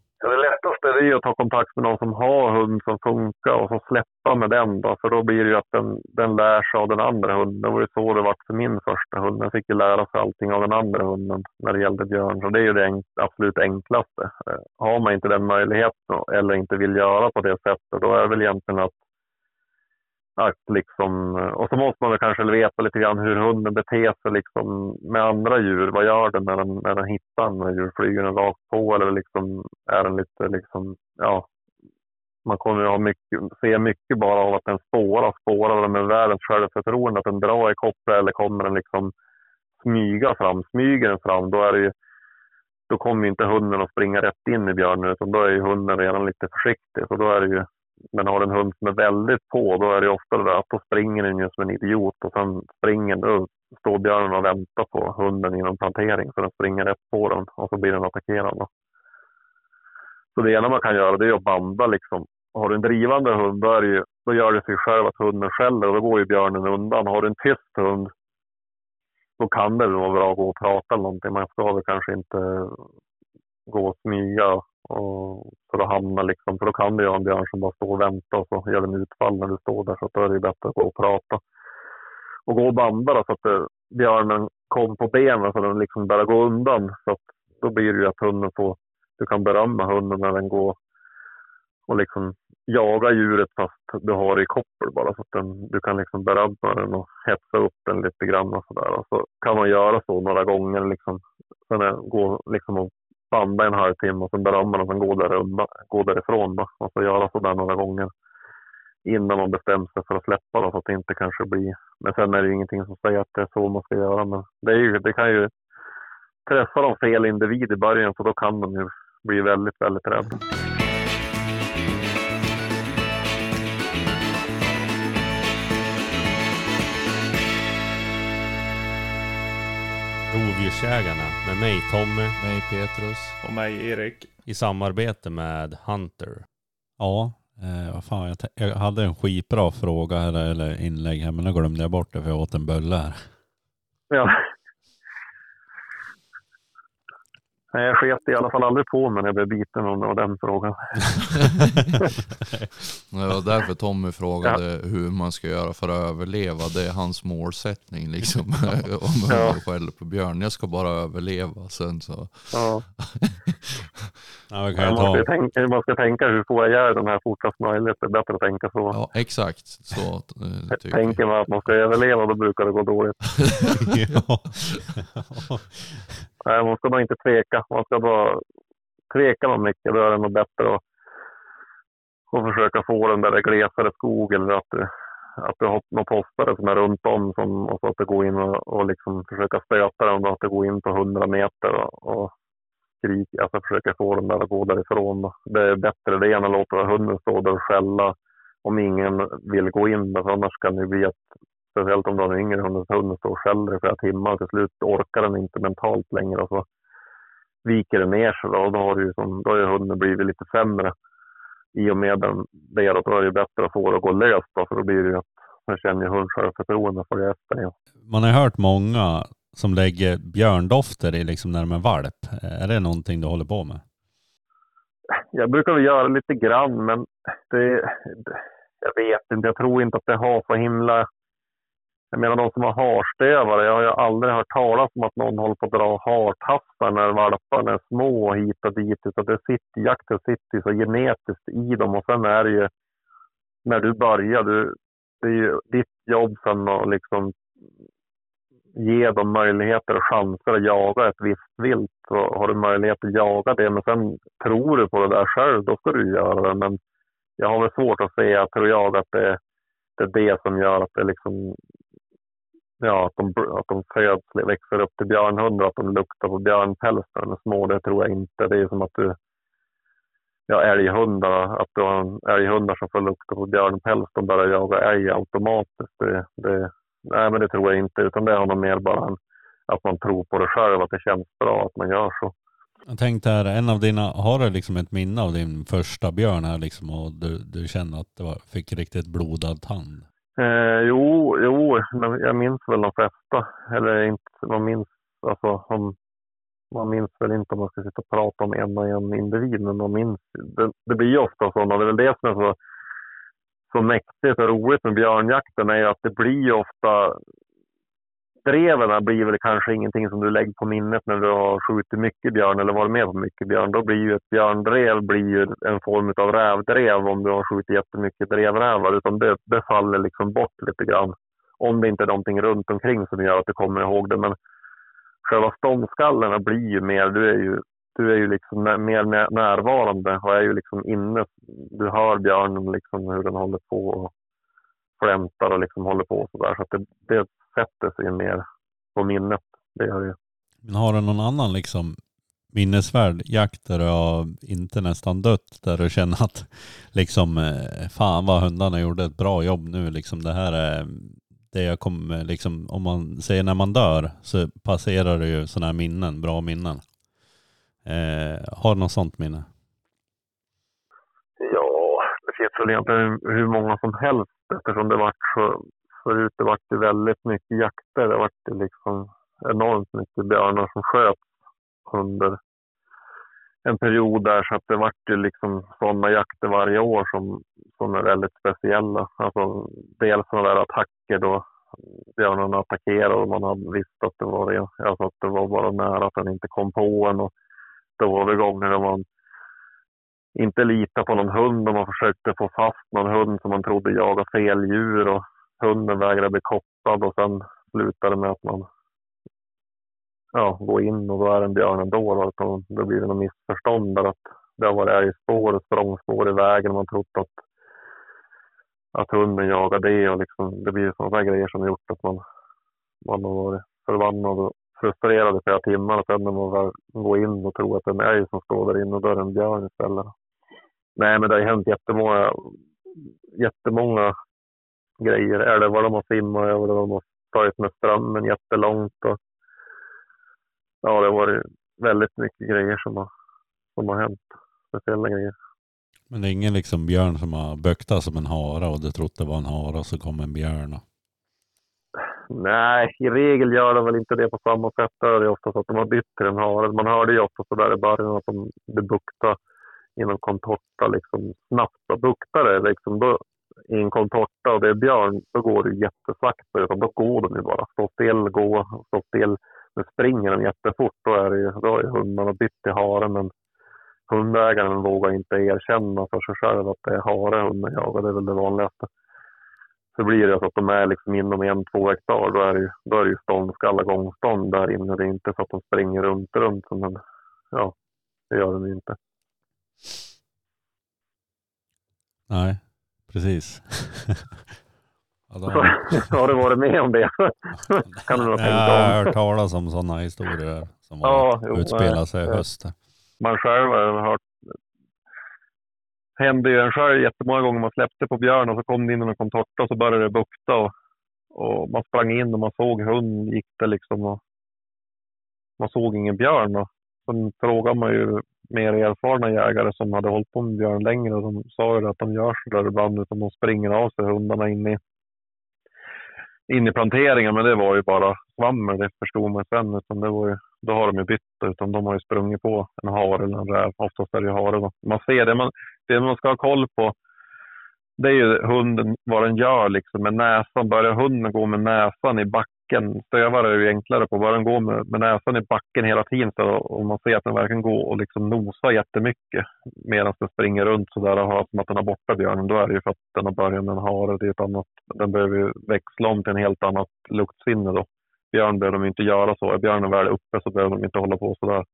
Det är ju att ta kontakt med någon som har hund som funkar och så släppa med den då. För då blir det ju att den, den lär sig av den andra hunden. Det var ju så det var för min första hund. Den fick ju lära sig allting av den andra hunden när det gällde björn. Så det är ju det enk, absolut enklaste. Eh, har man inte den möjligheten eller inte vill göra på det sättet, då är det väl egentligen att att liksom, och så måste man väl kanske veta lite grann hur hunden beter sig liksom med andra djur. Vad gör den när den, när den hittar andra djur? Flyger den rakt på eller liksom, är den lite liksom, ja. Man kommer ju ha mycket, se mycket bara av att den spårar. Spårar den med världens självförtroende, att den drar i kopplet eller kommer den liksom smyga fram. Smyger den fram, då är det ju då kommer inte hunden att springa rätt in i björnen utan då är ju hunden redan lite försiktig. Så då är det ju men har du en hund som är väldigt på, då är det ofta det där att då springer den ju som en idiot och sen springer då står björnen och väntar på hunden inom plantering så den springer rätt på den och så blir den attackerad. Då. Så det ena man kan göra det är att banda liksom. Har du en drivande hund då, är det ju, då gör det sig själv att hunden skäller och då går ju björnen undan. Har du en tyst hund då kan det vara bra att gå och prata eller någonting. Man ska väl kanske inte gå och smyga och för att hamna liksom, för då kan det ju en björn som bara står och väntar och så gör den utfall när du står där så då är det ju bättre att gå och prata. Och gå och banda då, så att det, björnen kom på benen så den liksom börjar gå undan. Så att då blir det ju att hunden får, du kan berömma hunden när den går och liksom jaga djuret fast du har det i koppel bara så att den, du kan liksom berömma den och hetsa upp den lite grann och sådär. Och så kan man göra så några gånger liksom. Sen är, gå liksom och banda en halvtimme och sen berömma dem och sen gå, där undan, gå därifrån. Då. Och så göra sådär några gånger innan man bestämmer sig för att släppa då, så att det inte kanske blir... Men sen är det ju ingenting som säger att det är så man ska göra. Men det, är ju, det kan ju träffa de fel individ i början så då kan de ju bli väldigt, väldigt rädda. Rovdjursjägarna med mig Tommy Mig Petrus. Och mig Erik. i samarbete med Hunter. Ja, eh, vad fan, jag, jag hade en skitbra fråga eller, eller inlägg här men nu glömde jag bort det för jag åt en bulle här. Ja. Nej, jag sket i alla fall aldrig på mig när jag blev biten av av den frågan. Det var därför Tommy frågade hur man ska göra för att överleva. Det är hans målsättning liksom. Om Ja. jag skäller på björn. Jag ska bara överleva. Sen så. Ja. Ja, Man, måste tänka, man ska tänka hur får jag ihjäl den här fortast möjligt. Det är bättre att tänka så. Ja, exakt. Så eh, tycker Tänker man att man ska överleva, då brukar det gå dåligt. ja. Nej, man ska nog inte tveka. Man ska bara tveka man mycket, då är det nog bättre att, att försöka få den där glesare skog eller att du, att du har några postare som är runt om som, och så att du går in och, och liksom försöka stöta den och att du går in på 100 meter och, och skrika, alltså försöka få dem där att gå därifrån. Det är bättre det än att låta hunden stå där och skälla om ingen vill gå in. För annars kan det bli att Speciellt om du har en yngre hund, så hunden står och skäller i flera timmar och till slut orkar den inte mentalt längre och så viker den ner sig. Då, och då har, ju som, då har ju hunden blivit lite sämre i och med den, det. Då är det bättre att få det att gå löst då, för då blir det ju att man känner hundsjälvförtroende. hund självförtroende för det efter. Man har hört många som lägger björndofter i liksom när de är valp. Är det någonting du håller på med? Jag brukar väl göra lite grann, men det, det, jag vet inte. Jag tror inte att det har så himla Jag menar de som har harstövare, jag har ju aldrig hört talas om att någon håller på att dra hartassar när valparna är små hit och dit. Utan det sitter, jakten sitter så genetiskt i dem och sen är det ju när du börjar, du, det är ju ditt jobb sen att liksom ge dem möjligheter och chanser att jaga ett visst vilt. Så har du möjlighet att jaga det, men sen tror du på det där själv, då ska du göra det. Men jag har väl svårt att se, tror jag, att det, det är det som gör att det liksom ja, att de, att de föds, växer upp till björnhundar, att de luktar på björnpäls när de är små. Det tror jag inte. Det är som att du, ja, älghundar, att du har älghundar som får lukta på björnpäls, de börjar jaga älg automatiskt. Det, det, nej, men det tror jag inte, utan det har nog mer bara en, att man tror på det själv, att det känns bra att man gör så. Jag tänkte här, en av dina, har du liksom ett minne av din första björn här liksom och du, du känner att det var, fick riktigt blodad tand? Eh, jo, jo, jag minns väl de flesta. Eller inte, man minns, alltså, om, man minns väl inte om man ska sitta och prata om en och en individ, men man minns, det, det blir ju ofta så. Det är väl det som är så, så mäktigt och roligt med björnjakten, är att det blir ju ofta dreven blir väl kanske ingenting som du lägger på minnet när du har skjutit mycket björn eller varit med på mycket björn. Då blir ju ett björndrev blir ju en form av rävdrev om du har skjutit jättemycket drevrävar. Utan det, det faller liksom bort lite grann. Om det inte är någonting runt omkring som gör att du kommer ihåg det. Men själva ståndskallarna blir ju mer, du är ju, du är ju liksom mer närvarande och är ju liksom inne. Du hör björnen liksom hur den håller på och flämtar och liksom håller på sådär. Så att det, det sätter sig mer på minnet. Det gör det. Men har du någon annan liksom minnesvärd jakt där du har inte nästan dött, där du känner att liksom eh, fan vad hundarna gjorde ett bra jobb nu liksom det här är det jag kommer liksom om man säger när man dör så passerar det ju sådana här minnen, bra minnen. Eh, har du något sånt minne? Ja, det finns väl egentligen hur många som helst eftersom det vart så förut det vart väldigt mycket jakter. Det vart liksom enormt mycket björnar som sköts under en period där så att det vart ju liksom sådana jakter varje år som, som är väldigt speciella. Alltså dels sådana där attacker då björnarna attackerade och man hade visst att det var, alltså att det var bara nära att den inte kom på en. Och då var gånger där man inte litade på någon hund och man försökte få fast någon hund som man trodde jagade fel djur. Och hunden vägrade bli kopplad och sen slutade med att man ja, går in och då är det en björn ändå. Då, då blir det något missförstånd där att det har varit älgspår och språngspår i vägen. Man trott att, att hunden jagar det och liksom, det blir sådana grejer som har gjort att man, man har varit förbannad och frustrerad i flera timmar. Och sen när man väl går in och tror att det är en älg som står där inne och då är det en björn istället. Nej, men det har hänt jättemånga, jättemånga grejer. Är det vad de har simmat över, de har tagit med strömmen jättelångt. Och, ja, det har varit väldigt mycket grejer som har, som har hänt. Speciella grejer. Men det är ingen liksom björn som har böktat som en hara och du trott det var en hara och så kom en björn? Och... Nej, i regel gör de väl inte det på samma sätt. Det är ofta så att de har bytt till en hare. Man hörde ju ofta så där i början att de, de inom contorta liksom snabbt och buktade liksom, då, i en contorta och det är björn, då går det jättesakta. Utan då går de ju bara. Stå still, gå, stå still. Nu springer de jättefort. Då är, det, då är hundarna bytt till hare. Men hundägaren vågar inte erkänna för sig själv att det är hare hunden jagar. Det är väl det vanligaste. Så blir det så att de är liksom inom en, två hektar. Då är det då är det ju ståndskalla gångstånd där inne. Det är inte så att de springer runt, runt. Men ja, det gör de ju inte. Nej, precis. ja, har du varit med om det? kan du nog tänka Jag har hört talas om sådana historier som ja, utspelar sig i höst. Man själv har hört hände ju en själv jättemånga gånger. Man släppte på björn och så kom det in och kom torta och så började det bukta. Och, och man sprang in och man såg hund gick det liksom. Och man såg ingen björn. Och sen frågade man ju mer erfarna jägare som hade hållit på med björn längre och de sa ju att de gör så där ibland utan de springer av sig hundarna in i, in i planteringen. Men det var ju bara svammel, det förstod man sen. Utan det var ju, då har de ju bytt utan de har ju sprungit på en hare eller en räv. Oftast är det ju hare då. Man ser det, man, det man ska ha koll på det är ju hunden, vad den gör liksom med näsan. Börjar hunden gå med näsan i backen, stövare är ju enklare på, börjar den gå med, med näsan i backen hela tiden så, och man ser att den verkligen går och liksom nosar jättemycket medan den springer runt sådär och har som att den har borta björnen, då är det ju för att den har börjat med en hare. Det är ett annat, den behöver ju växla om till en helt annat luktsinne då. Björn behöver de inte göra så. Är björnen väl uppe så behöver de inte hålla på sådär.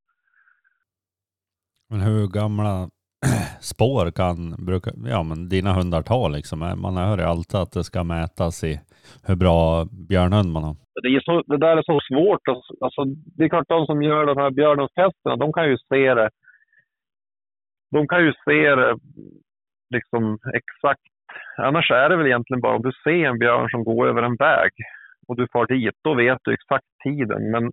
Men hur gamla spår kan bruka, ja, men dina hundar ta liksom? Eh, man hör ju alltid att det ska mätas i hur bra björnhund man har. Det, är så, det där är så svårt. Alltså, alltså det är klart de som gör de här björnhundstesterna, de kan ju se det. De kan ju se det liksom exakt. Annars är det väl egentligen bara om du ser en björn som går över en väg och du far dit, då vet du exakt tiden. Men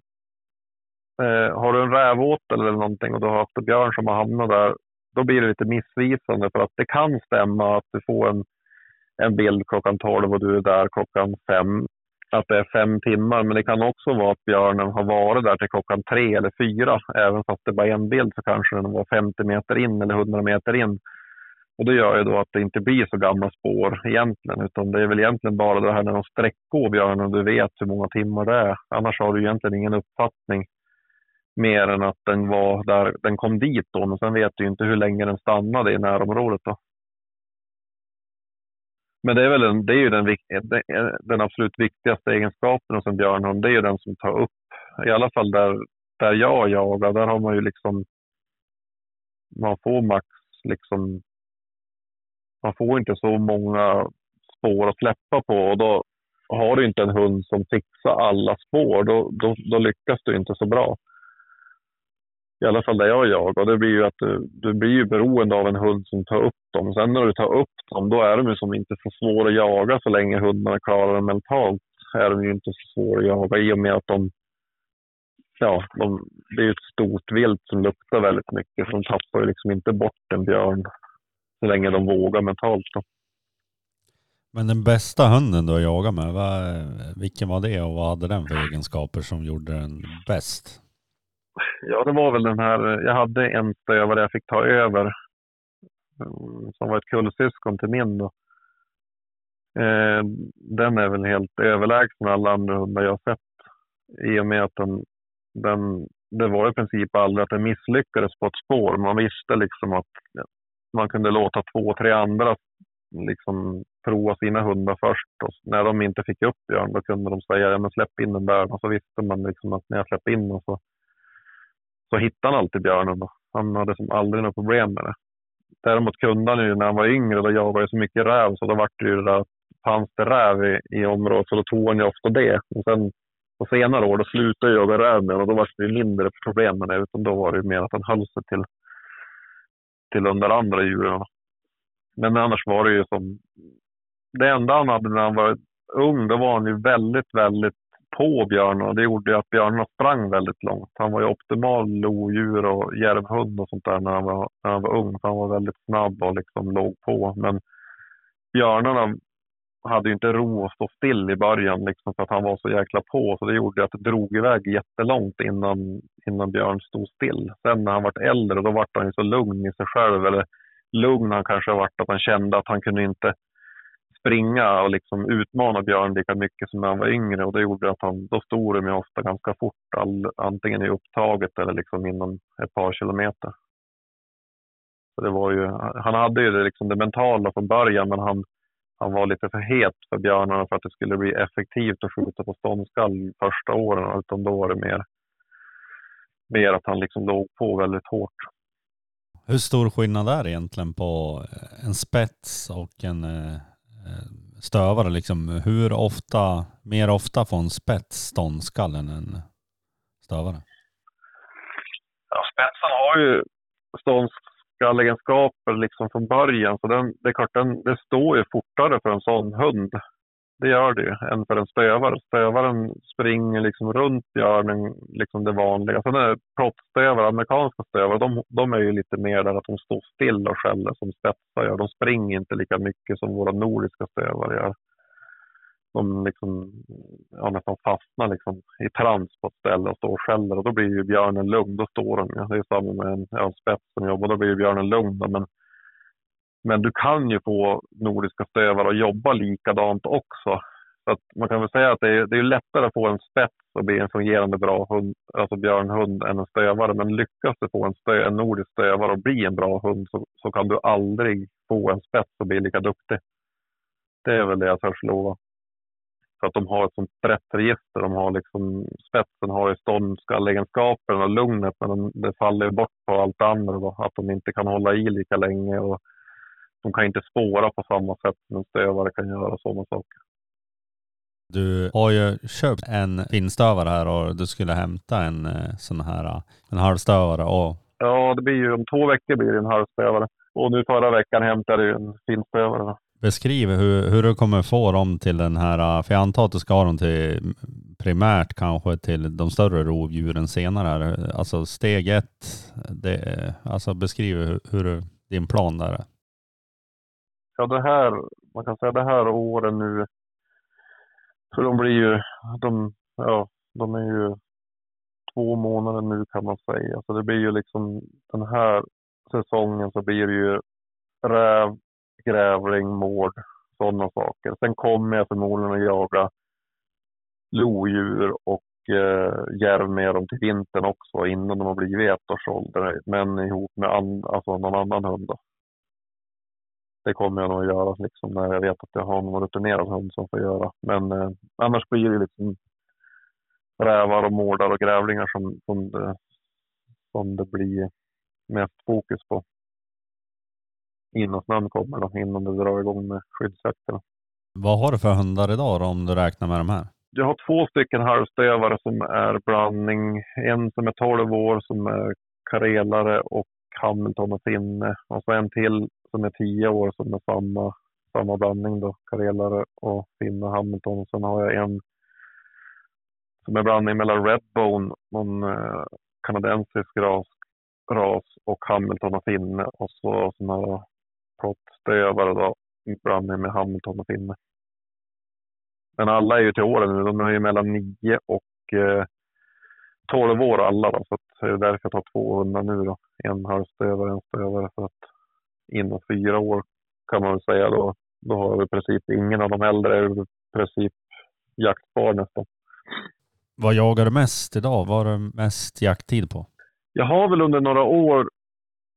eh, har du en rävåtel eller någonting och du har haft en björn som har hamnat där, då blir det lite missvisande för att det kan stämma att du får en, en bild klockan 12 och du är där klockan 5. Att det är fem timmar, men det kan också vara att björnen har varit där till klockan tre eller fyra. Även fast det bara är en bild så kanske den var 50 meter in eller 100 meter in. Och det gör ju då att det inte blir så gamla spår egentligen, utan det är väl egentligen bara det här när de sträckgår björnen och du vet hur många timmar det är. Annars har du egentligen ingen uppfattning mer än att den var där, den kom dit då, men sen vet du inte hur länge den stannade i närområdet då. Men det är väl en, det är ju den, den absolut viktigaste egenskapen hos en björnhund, det är ju den som tar upp. I alla fall där, där jag jagar, där har man ju liksom, man får max liksom, man får inte så många spår att släppa på och då har du inte en hund som fixar alla spår, då, då, då lyckas du inte så bra i alla fall där jag jagar. Det blir ju att du, du blir ju beroende av en hund som tar upp dem. Sen när du tar upp dem, då är de ju som inte så svåra att jaga så länge hundarna klarar det mentalt. är de ju inte så svåra att jaga i och med att de, ja, de, det är ju ett stort vilt som luktar väldigt mycket. Så de tappar ju liksom inte bort en björn så länge de vågar mentalt. Då. Men den bästa hunden du har jagat med, vad, vilken var det och vad hade den för egenskaper som gjorde den bäst? Ja, det var väl den här, jag hade en stövare jag fick ta över mm, som var ett kullsyskon till min. Då. Eh, den är väl helt överlägsen alla andra hundar jag har sett i och med att den, den, det var i princip aldrig att den misslyckades på ett spår. Man visste liksom att man kunde låta två, tre andra liksom prova sina hundar först. Och när de inte fick upp björn, då kunde de säga ja, men släpp in den där. Och så visste man liksom att när jag släppte in den så så hittade han alltid björnen. Då. Han hade som aldrig några problem med det. Däremot kunde han ju när han var yngre, då jagade så mycket räv så då var det ju det där, fanns det räv i, i området så då tog han ju ofta det. Och sen på senare år då slutade jag jaga räv med och då var det ju mindre problem med det utan då var det ju mer att han höll sig till, till de där andra djuren. Men annars var det ju som, det enda han hade när han var ung, då var han ju väldigt, väldigt på björnen och det gjorde att björnarna sprang väldigt långt. Han var ju optimal lodjur och järvhund och sånt där när han var, när han var ung. han var väldigt snabb och liksom låg på. Men björnarna hade ju inte ro att stå still i början liksom för att han var så jäkla på. Så det gjorde att det drog iväg jättelångt innan, innan Björn stod still. Sen när han var äldre då var han ju så lugn i sig själv. Eller lugn han kanske varit att han kände att han kunde inte springa och liksom utmana Björn lika mycket som när han var yngre och det gjorde att han, då stod de ofta ganska fort, all, antingen i upptaget eller liksom inom ett par kilometer. Så det var ju, han hade ju det, liksom det mentala från början men han, han var lite för het för björnarna för att det skulle bli effektivt att skjuta på ståndskall första åren utan då var det mer, mer att han liksom låg på väldigt hårt. Hur stor skillnad är det egentligen på en spets och en eh, Eh, stövare liksom, hur ofta, mer ofta får en spets ståndskall än en stövare? Ja, spetsen har ju ståndskallegenskaper liksom från början, så den, det är klart, den, det står ju fortare för en sån hund det gör det ju, än för en stövare. Stövaren springer liksom runt björnen, liksom det vanliga. Sen är proppstövare, amerikanska stövare, de, de, är ju lite mer där att de står still och skäller som spetsar gör. De springer inte lika mycket som våra nordiska stövare gör. De liksom, ja, nästan fastnar liksom i trans på ett ställe och står och skäller och då blir ju björnen lugn. Då står den ju. Det är samma med en, ja, en spets som jobbar, då blir ju björnen lugn. Men men du kan ju få nordiska stövare att jobba likadant också. Så att man kan väl säga att det är, det är lättare att få en spets och bli en fungerande bra hund, alltså björnhund än en stövare. Men lyckas du få en, stö, en nordisk stövare att bli en bra hund så, så kan du aldrig få en spets och bli lika duktig. Det är väl det jag törs lova. För att de har ett sånt brett register. De har liksom, spetsen har ju ståndskallegenskaperna och lugnet men de, det faller bort på allt andra. Då. Att de inte kan hålla i lika länge och de kan inte spåra på samma sätt som en stövare kan göra sådana saker. Du har ju köpt en finstövare här och du skulle hämta en eh, sån här en halvstövare. Och... Ja, det blir ju om två veckor blir det en halvstövare. Och nu förra veckan hämtade jag en finstövare. Beskriv hur, hur du kommer få dem till den här, för jag antar att du ska ha dem till primärt kanske till de större rovdjuren senare. Alltså steg ett, det, alltså beskriv hur, hur din plan där är. Ja, det här, man kan säga det här åren nu, för de blir ju, de, ja, de är ju två månader nu kan man säga. Så det blir ju liksom den här säsongen så blir det ju räv, grävling, mård, sådana saker. Sen kommer jag förmodligen att jaga lodjur och eh, järv med dem till vintern också innan de har blivit ettårsålder. Men ihop med an, alltså någon annan hund. Då. Det kommer jag nog att göra liksom, när jag vet att jag har någon rutinerad hund som får göra. Men eh, annars blir det liksom rävar och mårdar och grävlingar som, som, det, som det blir mest fokus på innan snön kommer då, innan det drar igång med skyddsjakterna. Vad har du för hundar idag då, om du räknar med de här? Jag har två stycken halvstövare som är blandning. En som är 12 år som är karelare och Hamilton och finne. Och så en till som är tio år som är samma, samma blandning då, karelare och finne och Hamilton. Och sen har jag en som är blandning mellan Redbone, någon eh, kanadensisk ras, ras och Hamilton och finne. Och så sån här prottstövare då, blandning med Hamilton och finne. Men alla är ju till åren nu. De är ju mellan 9 och eh, 12 år alla. Då, så det är därför jag tar två hundar nu. Då. En halvstövare och en stövare. För att inom fyra år kan man säga då, då har i princip ingen av de äldre är i princip jaktbar nästan. Vad jagar du mest idag? Vad har du mest jakttid på? Jag har väl under några år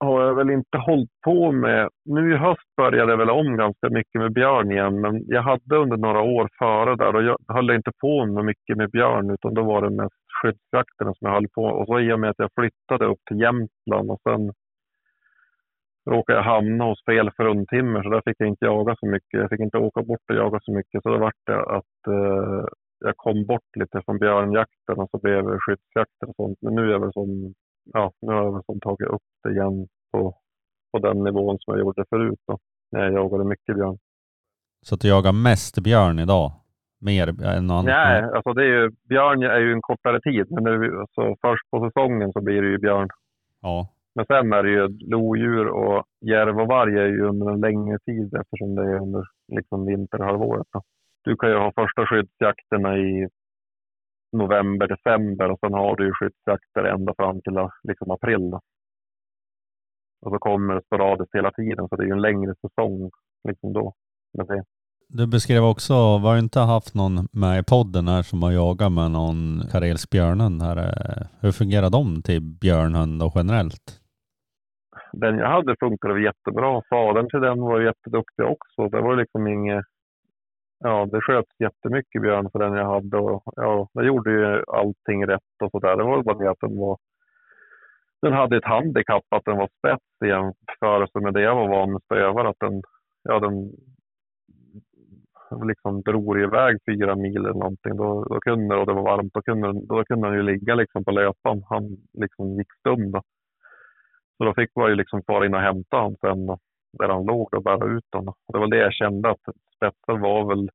har jag väl inte hållit på med. Nu i höst började jag väl om ganska mycket med björn igen, men jag hade under några år före där och jag höll inte på med mycket med björn utan då var det mest skyddsjakterna som jag höll på Och så i och med att jag flyttade upp till Jämtland och sen råkade jag hamna hos fel fruntimmer så där fick jag inte jaga så mycket. Jag fick inte åka bort och jaga så mycket så då vart det att eh, jag kom bort lite från björnjakten och så blev det skyddsjakter och sånt. Men nu är jag väl som, ja, nu har jag väl som tagit upp det igen på, på den nivån som jag gjorde förut då, när jag jagade mycket björn. Så att du jagar mest björn idag? Mer än något annat? Nej, alltså det är ju, björn är ju en kortare tid. Men nu, alltså först på säsongen så blir det ju björn. Ja. Men sen är det ju lodjur och järv och varg är ju under en längre tid eftersom det är under liksom vinterhalvåret. Då. Du kan ju ha första skyddsjakterna i november, december och sen har du ju skyddsjakter ända fram till liksom april. Då. Och så kommer det sporadiskt hela tiden, så det är ju en längre säsong liksom då. Med det. Du beskrev också, var du inte haft någon med i podden här som har jagat med någon karelsk björnhund här? Hur fungerar de till björnhund och generellt? Den jag hade funkade jättebra. Fadern till den var jätteduktig också. Det var liksom inget... Ja, det sköts jättemycket björn för den jag hade och ja, det gjorde ju allting rätt och sådär. Det var bara det att den var den hade ett handikapp att den var spets i jämförelse med det jag var van med stövare. Att den, ja, den liksom drog iväg fyra mil eller någonting. Då, då kunde, och det var varmt, då kunde, då kunde han ju ligga liksom på löpan. Han liksom gick stum då. Så då fick man ju liksom fara in och hämta honom sen där han låg och bära ut honom. Det var det jag kände att spetsar var väl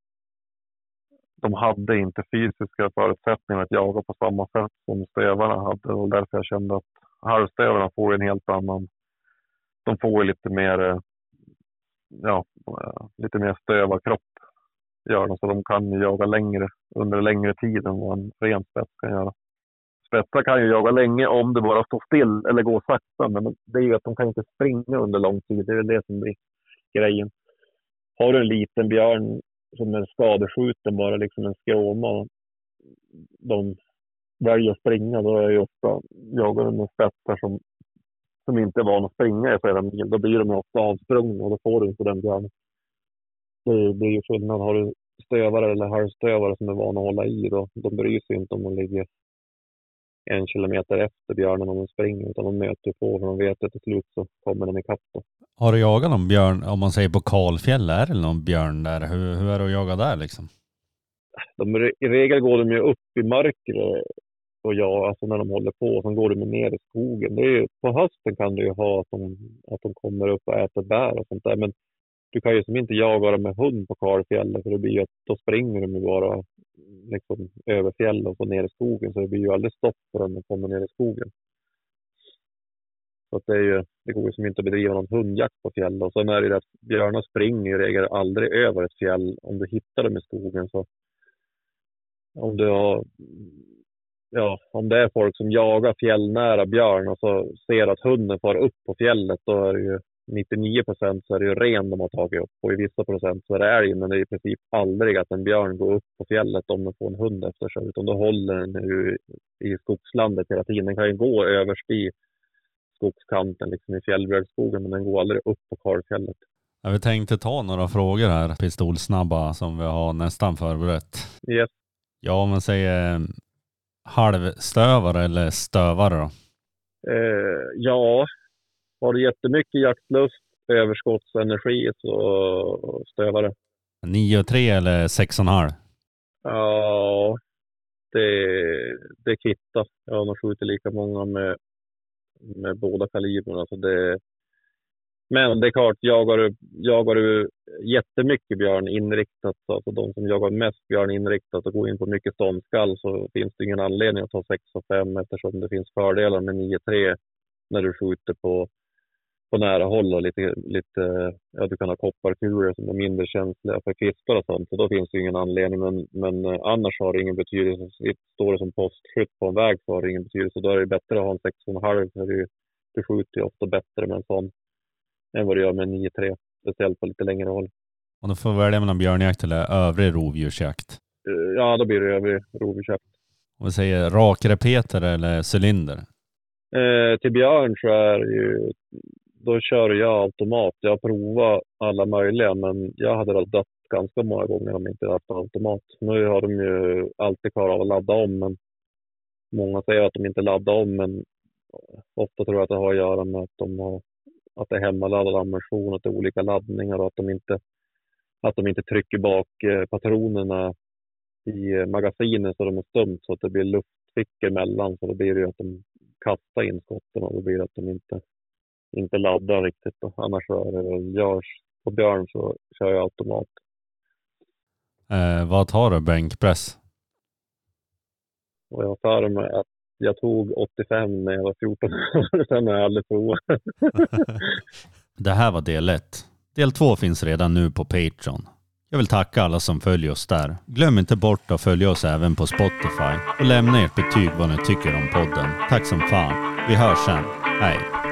de hade inte fysiska förutsättningar att jaga på samma sätt som stövarna hade. Det var därför jag kände att halvstövarna får en helt annan... De får lite mer, eh, ja, eh, lite mer stövarkropp. Gör de, så de kan ju jaga längre, under längre tid än vad en ren spets kan göra. Spetsar kan ju jaga länge om det bara står still eller går sakta, men det är ju att de kan inte springa under lång tid. Det är det som blir grejen. Har du en liten björn som är skadeskjuten, bara liksom en skråma, de väljer att springa, då är ju ofta jagare med spetsar som, som inte är vana att springa i flera mil. Då blir de ofta avsprungna och då får du inte den björnen. Det blir ju skillnad. Har du stövare eller halvstövare som är vana att hålla i, då, de bryr sig inte om de ligger en kilometer efter björnen om de springer, utan de möter på för de vet att till slut så kommer den ikapp. Då. Har du jagat någon björn, om man säger på kalfjäll, är det någon björn där? Hur, hur är det att jaga där liksom? De, I regel går de ju upp i mörkret och ja, alltså när de håller på, sen går de ner i skogen. Det är ju, på hösten kan du ju ha att de, att de kommer upp och äter bär och sånt där, men du kan ju som inte jaga dem med hund på kalfjället för det blir ju att då springer de ju bara liksom, över fjället och så ner i skogen så det blir ju aldrig stopp för dem att komma ner i skogen. Så att det, är ju, det går ju som inte att bedriva någon hundjakt på fjället. Och sen är det ju att björnar springer i regel aldrig över ett fjäll om du hittar dem i skogen. Så om du har, ja, om det är folk som jagar fjällnära björn och så ser att hunden far upp på fjället, då är det ju 99 procent så är det ju ren de har tagit upp och i vissa procent så är det älg. Men det är i princip aldrig att en björn går upp på fjället om den får en hund efter sig. Utan då håller den ju i skogslandet hela tiden. Den kan ju gå överst i skogskanten liksom i fjällbjörksskogen men den går aldrig upp på kalfjället. Ja, vi tänkte ta några frågor här, pistolsnabba, som vi har nästan förberett. Yes. Ja, om man säger halvstövare eller stövare då? Eh, ja, har du jättemycket jaktlust, överskottsenergi, så stövare. 9,3 eller 6,5? Ja, det, det kittar. Jag har nog skjutit lika många med, med båda kalibrarna. Så det, men det är klart, jagar du, jagar du jättemycket björn inriktat, alltså de som jagar mest björn inriktat och går in på mycket ståndskall så finns det ingen anledning att ta 6 och 5 eftersom det finns fördelar med 9-3 när du skjuter på på nära håll och lite, lite ja, du kan ha kopparkulor som är mindre känsliga för kvistar och sånt. Så då finns det ingen anledning. Men, men eh, annars har det ingen betydelse. Står det som postskytt på en väg så har det ingen betydelse. Då är det bättre att ha en 6,5 för du, du skjuter ju ofta bättre med en sån än vad du gör med en 9,3. Speciellt på lite längre håll. Och då får välja mellan björnjakt eller övrig rovdjursjakt? Eh, ja, då blir det övrig rovdjursjakt. Om vi säger rakrepeter eller cylinder? Eh, till björn så är det ju då kör jag automat. Jag har provat alla möjliga, men jag hade dött ganska många gånger om jag inte haft automat. Nu har de ju alltid klarat av att ladda om, men många säger att de inte laddar om, men ofta tror jag att det har att göra med att, de har, att det är hemmaladdad ammunition, att det är olika laddningar och att de inte, att de inte trycker bak eh, patronerna i eh, magasinet så de är stumt så att det blir luftfickor mellan. Så då blir det ju att de kastar in skotten och då blir det att de inte inte laddar riktigt. Då. Annars så är det görs på björn så kör jag automat. Eh, vad tar du bänkpress? Och jag tar med att jag tog 85 när jag var 14 år. Sen har jag aldrig provat. det här var del 1. Del 2 finns redan nu på Patreon. Jag vill tacka alla som följer oss där. Glöm inte bort att följa oss även på Spotify och lämna ert betyg vad ni tycker om podden. Tack som fan. Vi hörs sen. Hej!